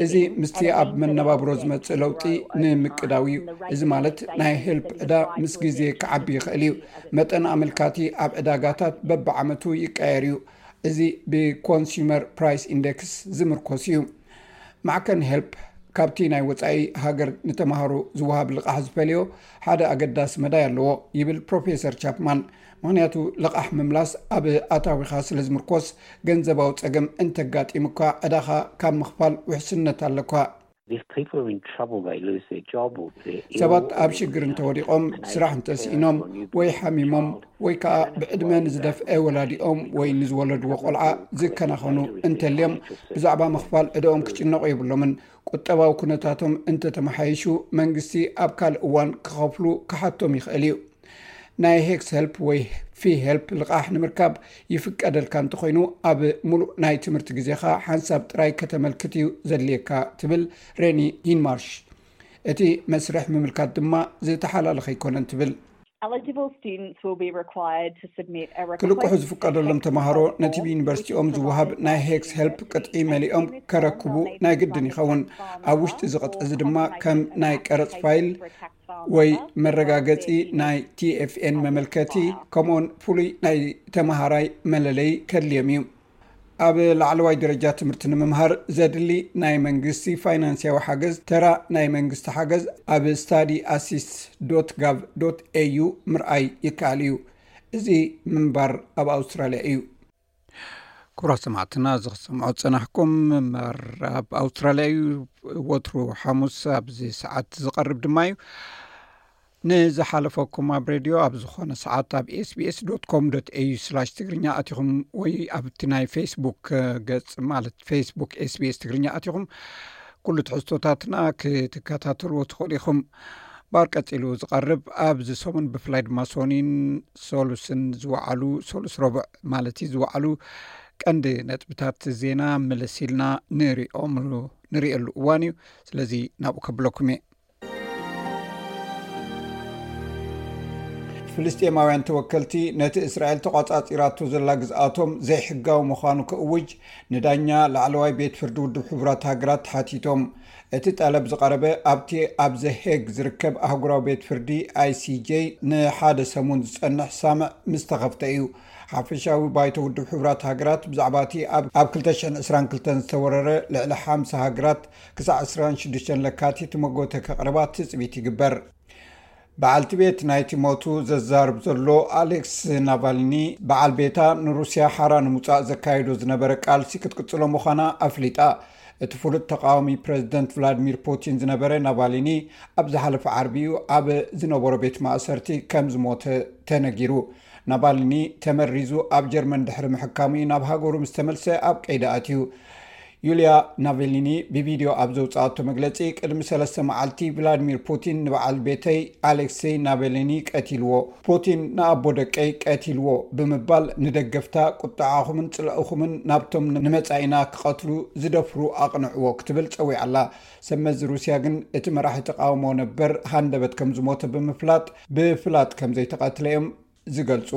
[SPEAKER 1] እዚ ምስቲ ኣብ መነባብሮ ዝመፅእ ለውጢ ንምቅዳው እዩ እዚ ማለት ናይ ሄልፕ ዕዳ ምስ ግዜ ክዓቢ ይኽእል እዩ መጠን ኣመልካቲ ኣብ ዕዳጋታት በብዓመቱ ይቀየር እዩ እዚ ብኮንስመር ፕራይስ ኢንደክስ ዝምርኮስ እዩ ማዕከን ሄልፕ ካብቲ ናይ ወፃኢ ሃገር ንተምሃሩ ዝውሃብ ልቓሕ ዝፈልዮ ሓደ ኣገዳሲ መዳይ ኣለዎ ይብል ፕሮፌሰር ቻፕማን ምክንያቱ ልቓሕ ምምላስ ኣብ ኣታዊኻ ስለ ዝምርኮስ ገንዘባዊ ጸገም እንተጋጢሙካ ዕዳኻ ካብ ምኽፋል ውሕስነት ኣለኳ። ሰባት ኣብ ሽግር እንተወዲቖም፣ ስራሕ እንተስኢኖም ወይ ሓሚሞም ወይ ከኣ ብዕድመ ንዝደፍኤ ወላዲኦም ወይ ንዝወለድዎ ቆልዓ ዝከናኸኑ እንተልዮም ብዛዕባ ምኽፋል ዕደኦም ክጭነቑ የብሎምን። ቁጠባዊ ኩነታቶም እንተተመሓይሹ መንግስቲ ኣብ ካልእ እዋን ክኸፍሉ ክሓቶም ይኽእል እዩ። ናይ ሄክስ ሄልፕ ወይ ፊ ሄልፕ ልቓሕ ንምርካብ ይፍቀደልካ እንተኾይኑ ኣብ ሙሉእ ናይ ትምህርቲ ግዜኻ ሓንሳብ ጥራይ ከተመልክት እዩ ዘድልየካ ትብል ሬኒ ሂንማርሽ። እቲ መስርሕ ምምልካት ድማ ዝተሓላለኸ ኣይኮነን ትብል። ክልቅሑ ዝፍቀደሎም ተምሃሮ ነቲ ብዩኒቨርሲቲኦም ዝወሃብ ናይ ሄክስ ሄልፕ ቅጥዒ መሊኦም ከረክቡ ናይ ግድን ይኸውን ኣብ ውሽጢ እዚ ቅጥዒ እዚ ድማ ከም ናይ ቀረፅ ፋይል ወይ መረጋገፂ ናይ tfn መመልከቲ ከምኡውን ፍሉይ ናይ ተምሃራይ መለለይ ከድልዮም እዩ ኣብ ላዕለዋይ ደረጃ ትምህርቲ ንምምሃር ዘድሊ ናይ መንግስቲ ፋይናንስያዊ ሓገዝ ተራ ናይ መንግስቲ ሓገዝ ኣብ ስታዲ ኣሲስትስ ዶት ጋቭ ዶት ኤዩ ምርኣይ ይከኣል እዩ። እዚ ምንባር ኣብ ኣውስትራልያ እዩ። ኩብራት ሰማዕትና እዚ ክትሰምዖ ዝፀናሕኩም ምንባር ኣብ ኣውስትራልያ እዩ ወትሩ ሓሙስ ኣብዚ ሰዓት ዝቐርብ ድማ እዩ። ንዝሓለፈኩም ኣብ ሬድዮ ኣብ ዝኾነ ሰዓት ኣብ ኤስቢስ ዶ ኮም ዶ ኤዩ ስላሽ ትግርኛ ኣትኹም ወይ ኣብቲ ናይ ፌስቡክ ገፅ ማለት ፌስቡክ ኤስቢስ ትግርኛ ኣትኹም ኩሉ ትሕዝቶታትና ክትከታተልዎ ትኽእሉ ኢኹም ባር ቀፂሉ ዝቐርብ ኣብዚ ሰሙን ብፍላይ ድማ ሶኒን ሰሉስን ዝወዓሉ ሰሉስ ረቡዕ ማለት እዩ ዝወዓሉ ቀንዲ ነጥብታት ዜና ምልስ ኢልና ንሪኦምሉ ንሪእየሉ እዋን እዩ ስለዚ ናብኡ ከብለኩም እየ ፍልስጤማውያን ተወከልቲ ነቲ እስራኤል ተቋፃፂራቶ ዘላ ግዝኣቶም ዘይሕጋዊ ምዃኑ ክእውጅ ንዳኛ ላዕለዋይ ቤት ፍርዲ ውድብ ሕቡራት ሃገራት ተሓቲቶም እቲ ጠለብ ዝቐረበ ኣብቲ ኣብ ዘሄግ ዝርከብ ኣህጉራዊ ቤት ፍርዲ ኣይሲj ንሓደ ሰሙን ዝፀንሕ ሳምዕ ምስ ተኸፍተ እዩ ሓፈሻዊ ባይቶ ውድብ ሕቡራት ሃገራት ብዛዕባ እቲ ኣብ 222 ዝተወረረ ልዕሊ ሓምሳ ሃገራት ክሳዕ ዕስራን ሽዱሽተን ለካቲት መጎተ ከቕርባ ትጽቢት ይግበር። በዓልቲ ቤት ናይቲ ሞቱ ዘዛርብ ዘሎ ኣሌክስ ናቫልኒ፣ በዓል ቤታ ንሩስያ ሓራ ንምውጻእ ዘካይዶ ዝነበረ ቃልሲ ክትቅጽሎ ምዃና ኣፍሊጣ። እቲ ፍሉጥ ተቓዋሚ ፕረዚደንት ቭላድሚር ፑቲን ዝነበረ ናቫልኒ፣ ኣብ ዝሓለፈ ዓርቢ'ዩ ኣብ ዝነበሮ ቤት ማእሰርቲ ከም ዝሞተ ተነጊሩ። ናቫልኒ ተመሪዙ ኣብ ጀርመን ድሕሪ ምሕካሙ እዩ ናብ ሃገሩ ምስ ተመልሰ ኣብ ቀይዲ ኣትዩ። ዩልያ ናቫልኒ ብቪድዮ ኣብ ዘውፅኣቶ መግለፂ ቅድሚ ሰለስተ መዓልቲ ቭላድሚር ፑቲን ንበዓል ቤተይ ኣሌክሴይ ናቫልኒ ቀቲልዎ፣ ፑቲን ንኣቦ ደቀይ ቀቲልዎ ብምባል ንደገፍታ ቁጥዓኹምን ፅልእኹምን ናብቶም ንመፃኢና ክቐትሉ ዝደፍሩ ኣቕንዕዎ ክትብል ፀዊዓ'ላ። ሰብመዚ ሩስያ ግን እቲ መራሒ ተቓውሞ ነበር ሃንደበት ከምዝሞተ ብምፍላጥ ብፍላጥ ከም ዘይተቐትለ እዮም ዝገልፁ።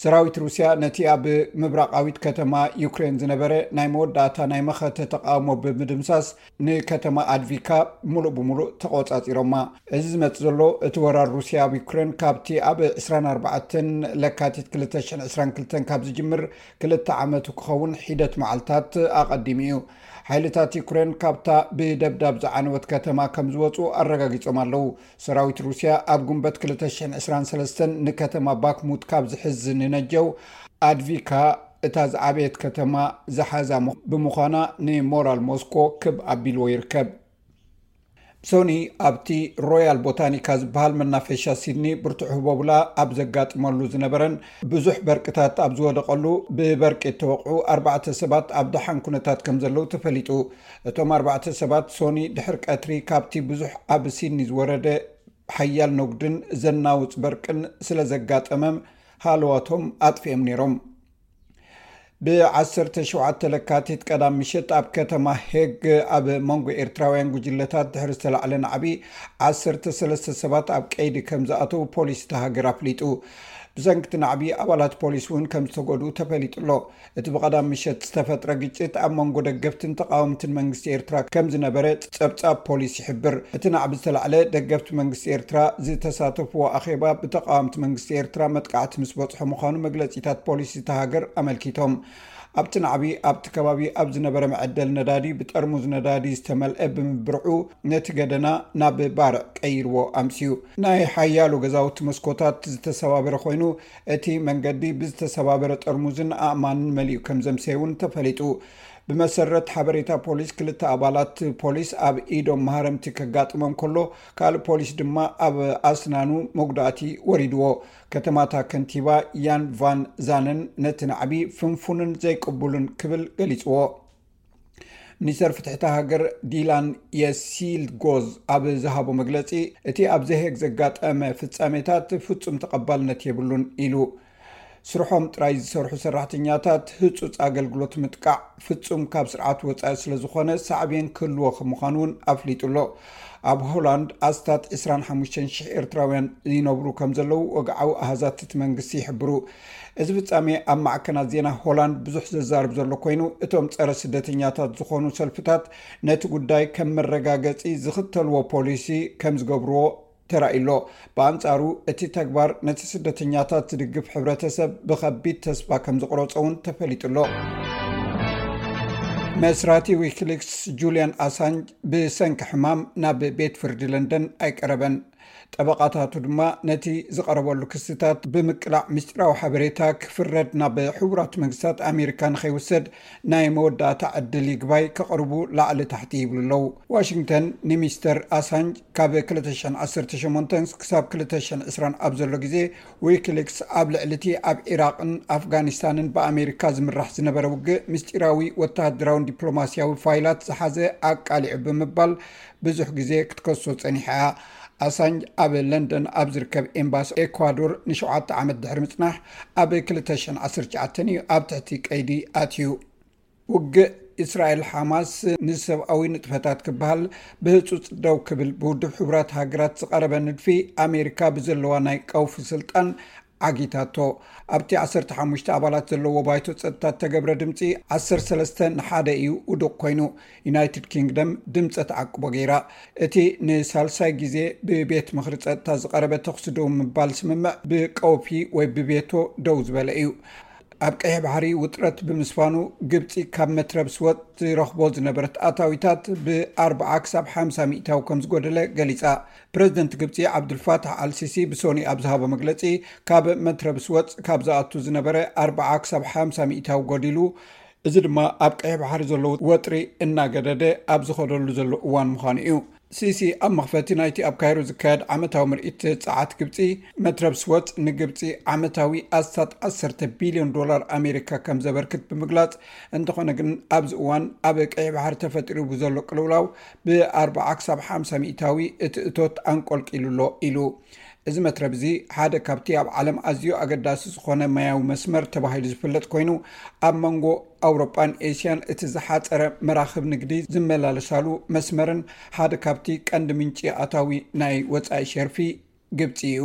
[SPEAKER 1] ሰራዊት ሩስያ ነቲ ኣብ ምብራቓዊት ከተማ ዩክሬን ዝነበረ ናይ መወዳእታ ናይ መኸተ ተቓውሞ ብምድምሳስ ንከተማ ኣድቪካ ሙሉእ ብሙሉእ ተቖፃፂሮማ። እዚ ዝመፅእ ዘሎ እቲ ወራር ሩስያ ኣብ ዩክሬን ካብቲ ኣብ 24 ለካቲት 2022 ካብ ዝጅምር ክልተ ዓመቱ ክኸውን ሒደት መዓልታት ኣቐዲሙ እዩ። ሓይልታት ዩክሬን ካብታ ብደብዳብ ዝዓነወት ከተማ ከም ዝወፁ ኣረጋጊፆም ኣለው። ሰራዊት ሩስያ ኣብ ጉንበት ክልተ ሽሕን ዕስራን ሰለስተን ንከተማ ባክሙት ካብ ዝሕዝ ንነጀው ኣድቪካ እታ ዝዓበየት ከተማ ዝሓዛ ብምዃና ንሞራል ሞስኮ ክብ ኣቢልዎ ይርከብ። ሶኒ ኣብቲ ሮያል ቦታኒካ ዝበሃል መናፈሻ ሲድኒ ብርቱዕ ህቦብላ ኣብ ዘጋጥመሉ ዝነበረን ብዙሕ በርቅታት ኣብ ዝወደቐሉ ብበርቂ እተወቕዑ ኣርባዕተ ሰባት ኣብ ደሓን ኩነታት ከም ዘለዉ ተፈሊጡ። እቶም ኣርባዕተ ሰባት ሶኒ ድሕሪ ቀትሪ ካብቲ ብዙሕ ኣብ ሲድኒ ዝወረደ ሓያል ነጉድን ዘናውፅ በርቅን ስለ ዘጋጠመም ሃለዋቶም ኣጥፊኦም ነይሮም። ብ17 ለካቲት ቀዳም ምሽት ኣብ ከተማ ሄግ ኣብ መንጎ ኤርትራውያን ጉጅለታት ድሕሪ ዝተላዕለ ናዕቢ 13 ሰባት ኣብ ቀይዲ ከም ዝኣተው ፖሊስ እታ ሃገር ኣፍሊጡ። ብሰንኪ እቲ ናዕቢ ኣባላት ፖሊስ እውን ከም ዝተጎድኡ ተፈሊጡ ኣሎ። እቲ ብቐዳም ምሸት ዝተፈጥረ ግጭት ኣብ መንጎ ደገፍትን ተቓወምትን መንግስቲ ኤርትራ ከም ዝነበረ ጸብጻብ ፖሊስ ይሕብር። እቲ ናዕቢ ዝተላዕለ፣ ደገፍቲ መንግስቲ ኤርትራ ዝተሳተፍዎ ኣኼባ ብተቓወምቲ መንግስቲ ኤርትራ መጥቃዕቲ ምስ በጽሖ ምዃኑ መግለጺታት ፖሊስ እታ ሃገር ኣመልኪቶም። ኣብቲ ናዕቢ ኣብቲ ከባቢ ኣብ ዝነበረ መዐደሊ ነዳዲ ብጠርሙዝ ነዳዲ ዝተመልአ ብምብርዑ ነቲ ገደና ናብ ባርዕ ቀይርዎ ኣምስዩ። ናይ ሓያሎ ገዛውቲ መስኮታት ዝተሰባበረ ኮይኑ፣ እቲ መንገዲ ብዝተሰባበረ ጠርሙዝን ኣእማንን መሊኡ ከም ዘምሰየ እውን ተፈሊጡ። ብመሰረት ሓበሬታ ፖሊስ ክልተ ኣባላት ፖሊስ ኣብ ኢዶም ማህረምቲ ከጋጥሞም ከሎ ካልእ ፖሊስ ድማ ኣብ ኣስናኑ መጉዳእቲ ወሪድዎ። ከተማታ ከንቲባ ያን ቫን ዛነን ነቲ ናዕቢ ፍንፉንን ዘይቅቡልን ክብል ገሊፅዎ። ሚኒስተር ፍትሕታ ሃገር ዲላን የሲልጎዝ ኣብ ዝሃቦ መግለፂ እቲ ኣብ ዘሄግ ዘጋጠመ ፍፃሜታት ፍፁም ተቐባልነት የብሉን ኢሉ ስርሖም ጥራይ ዝሰርሑ ሰራሕተኛታት ህፁፅ ኣገልግሎት ምጥቃዕ ፍፁም ካብ ስርዓት ወፃኢ ስለ ዝኾነ ሳዕቤን ክህልዎ ከም ምዃኑ እውን ኣፍሊጡ ኣሎ ኣብ ሆላንድ ኣስታት 2ራሓ00 ኤርትራውያን ይነብሩ ከም ዘለዉ ወግዓዊ ኣሃዛትቲ መንግስቲ ይሕብሩ ብ እዚ ፍጻሜ ኣብ ማዕከናት ዜና ሆላንድ ብዙሕ ዘዛርብ ዘሎ ኮይኑ እቶም ጸረ ስደተኛታት ዝኾኑ ሰልፍታት ነቲ ጉዳይ ከም መረጋገጺ ዝኽተልዎ ፖሊሲ ከም ዝገብርዎ ተራእዩሎ ብኣንጻሩ እቲ ተግባር ነቲ ስደተኛታት ዝድግፍ ሕብረተሰብ ብከቢድ ተስፋ ከም ዝቕረፆ እውን ተፈሊጡሎ መስራቲ ዊክሊክስ ጁልያን ኣሳንጅ ብሰንኪ ሕማም ናብ ቤት ፍርዲ ለንደን ኣይቀረበን ጠበቓታቱ ድማ ነቲ ዝቐረበሉ ክስታት ብምቅላዕ ምስጢራዊ ሓበሬታ ክፍረድ ናብ ሕቡራት መንግስታት ኣሜሪካ ንኸይውሰድ ናይ መወዳእታ ዕድል ይግባይ ከቕርቡ ላዕሊ ታሕቲ ይብሉ ኣለው ዋሽንግተን ንሚስተር ኣሳንጅ ካብ 218 ክሳብ 220 ኣብ ዘሎ ግዜ ዊክሊክስ ኣብ ልዕሊ እቲ ኣብ ዒራቅን ኣፍጋኒስታንን ብኣሜሪካ ዝምራሕ ዝነበረ ውግእ ምስጢራዊ ወተሃደራውን ዲፕሎማስያዊ ፋይላት ዝሓዘ ኣቃሊዑ ብምባል ብዙሕ ግዜ ክትከሶ ጸኒሓ እያ። ኣሳንጅ ኣብ ለንደን ኣብ ዝርከብ ኤምባሲ ኤኳዶር ንሸውዓተ ዓመት ድሕሪ ምጽናሕ ኣብ ክልተ ሽሕን ዓሰርተ ትሽዓተን እዩ ኣብ ትሕቲ ቀይዲ ኣትዩ። ውግእ እስራኤል ሓማስ ንሰብኣዊ ንጥፈታት ክበሃል ብህጹጽ ደው ክብል ብውድብ ሕቡራት ሃገራት ዝቐረበ ንድፊ ኣሜሪካ ብዘለዋ ናይ ቀውፊ ስልጣን ዓጊታቶ። ኣብቲ ዓሰርተ ሓሙሽተ ኣባላት ዘለዎ ባይቶ ጸጥታ እተገብረ ድምጺ ዓሰርተ ሰለስተ ን ሓደ እዩ ውዱቕ ኮይኑ፣ ዩናይትድ ኪንግደም ድምጸ ተዓቅቦ ገይራ። እቲ ንሳልሳይ ግዜ ብቤት ምኽሪ ጸጥታ ዝቐረበ ተዅሲ ደው ምባል ስምምዕ ብቀውፊ ወይ ብቬቶ ደው ዝበለ እዩ። ኣብ ቀይሕ ባሕሪ ውጥረት ብምስፋኑ፣ ግብጺ ካብ መትረብ ስወጥ ትረኽቦ ዝነበረት ኣታዊታት ብ ኣርብዓ ክሳብ ሓምሳ ሚእታዊ ከም ዝጐደለ ገሊጻ። ፕረዚደንት ግብፂ ዓብዱልፋታሕ ኣልሲሲ ብሶኒ ኣብ ዝሃቦ መግለፂ ካብ መትረብስ ወፅ ካብ ዝኣቱ ዝነበረ ኣርዓ ክሳብ ሓምሳ ሚታዊ ጎዲሉ እዚ ድማ ኣብ ቀይሕ ባሕሪ ዘለዉ ወጥሪ እናገደደ ኣብ ዝኸደሉ ዘሎ እዋን ምዃኑ እዩ ሲሲ ኣብ መኽፈቲ ናይቲ ኣብ ካይሮ ዝካየድ ዓመታዊ ምርኢት ፀዓት ግብፂ መትረብ ስወፅ ንግብፂ ዓመታዊ ኣስታት 1 ቢልዮን ዶላር ኣሜሪካ ከም ዘበርክት ብምግላፅ እንተኾነ ግን ኣብዚ እዋን ኣብ ቀይሕ ባሕሪ ተፈጢሩ ብዘሎ ቅልውላው ብኣርብዓ ክሳብ ሓምሳ ሚእታዊ እቲ እቶት ኣንቆልቂሉ ኣሎ ኢሉ። እዚ መትረብ እዚ ሓደ ካብቲ ኣብ ዓለም ኣዝዩ ኣገዳሲ ዝኾነ ማያዊ መስመር ተባሂሉ ዝፍለጥ ኮይኑ ኣብ መንጎ ኣውሮጳን ኤስያን እቲ ዝሓፀረ መራኽብ ንግዲ ዝመላለሳሉ መስመርን ሓደ ካብቲ ቀንዲ ምንጪ ኣታዊ ናይ ወፃኢ ሸርፊ ግብፂ እዩ።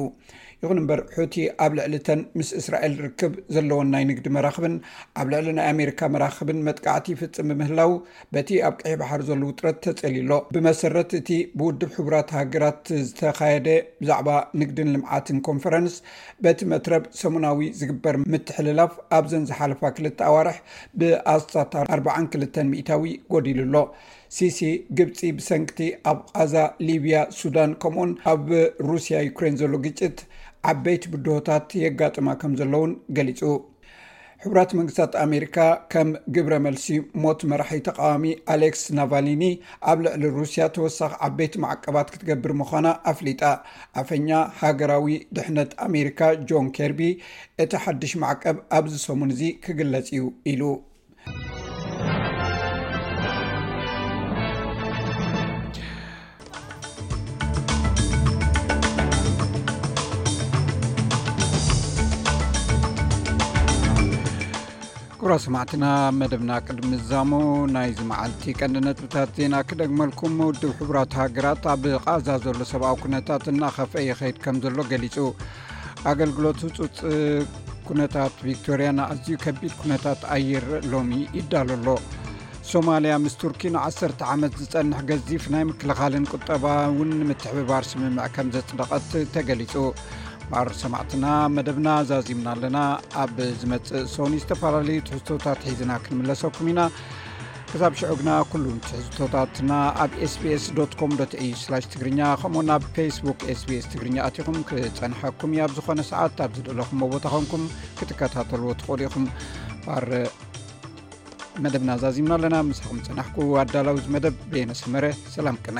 [SPEAKER 1] ይኹን እምበር ሑቲ ኣብ ልዕሊ እተን ምስ እስራኤል ርክብ ዘለወን ናይ ንግዲ መራኽብን ኣብ ልዕሊ ናይ ኣሜሪካ መራኽብን መጥቃዕቲ ይፍፅም ብምህላው በቲ ኣብ ቀይሕ ባሕሪ ዘሎ ውጥረት ተፀልዩ ኣሎ። ብመሰረት እቲ ብውድብ ሕቡራት ሃገራት ዝተኻየደ ብዛዕባ ንግድን ልምዓትን ኮንፈረንስ በቲ መትረብ ሰሙናዊ ዝግበር ምትሕልላፍ ኣብዘን ዝሓለፋ ክልተ ኣዋርሕ ብኣስታት ኣርባዓን ክልተን ሚእታዊ ጎዲሉ ኣሎ። ሲሲ ግብፂ ብሰንኪ'ቲ ኣብ ቓዛ፣ ሊብያ፣ ሱዳን ከምኡ'ውን ኣብ ሩስያ ዩክሬን ዘሎ ግጭት ዓበይቲ ብድሆታት የጋጥማ ከምዘሎ'ውን ገሊፁ። ሕቡራት መንግስታት ኣሜሪካ ከም ግብረ መልሲ ሞት መራሒ ተቓዋሚ ኣሌክስ ናቫሊኒ ኣብ ልዕሊ ሩስያ ተወሳኺ ዓበይቲ ማዕቀባት ክትገብር ምዃና ኣፍሊጣ። ኣፈኛ ሃገራዊ ድሕነት ኣሜሪካ ጆን ኬርቢ እቲ ሓድሽ ማዕቀብ ኣብዚ ሰሙን እዚ ክግለፅ እዩ ኢሉ። ኩራ ስማዕትና መደብና ቅድሚ ዛሙ ናይዚ መዓልቲ ቀንዲ ነጥብታት ዜና ክደግመልኩም ውድብ ሕቡራት ሃገራት ኣብ ቓዛ ዘሎ ሰብኣዊ ኩነታት እናኸፍአ ይኸይድ ከም ዘሎ ገሊጹ ኣገልግሎት ህፁፅ ኩነታት ቪክቶርያ ንኣዝዩ ከቢድ ኩነታት ኣየር ሎሚ ይዳሎ ኣሎ ሶማልያ ምስ ቱርኪ ን1ሰተ ዓመት ዝፀንሕ ገዚፍ ናይ ምክልኻልን ቁጠባ እውን ንምትሕብባር ስምምዕ ከም ዘፅደቐት ተገሊፁ ማር ሰማዕትና መደብና ዛዚምና ኣለና ኣብ ዝመፅእ ሶኒ ዝተፈላለዩ ትሕዝቶታት ሒዝና ክንምለሰኩም ኢና ክሳብ ሽዑ ግና ኩሉ ትሕዝቶታትና ኣብ ስbስ ኮም ዩ ትግርኛ ከምኡ ናብ ፌስቡክ ስbስ ትግርኛ ኣትኹም ክፀንሐኩም እያ ብ ዝኾነ ሰዓት ኣብ ዝደለኹም ቦታ ኮንኩም ክትከታተልዎ ትኽእሉ ኢኹም ባር መደብና ዛዚምና ኣለና ምሳኹም ፀናሕኩ ኣዳላዊ ዝመደብ ቤነሰመረ ሰላም ቅነ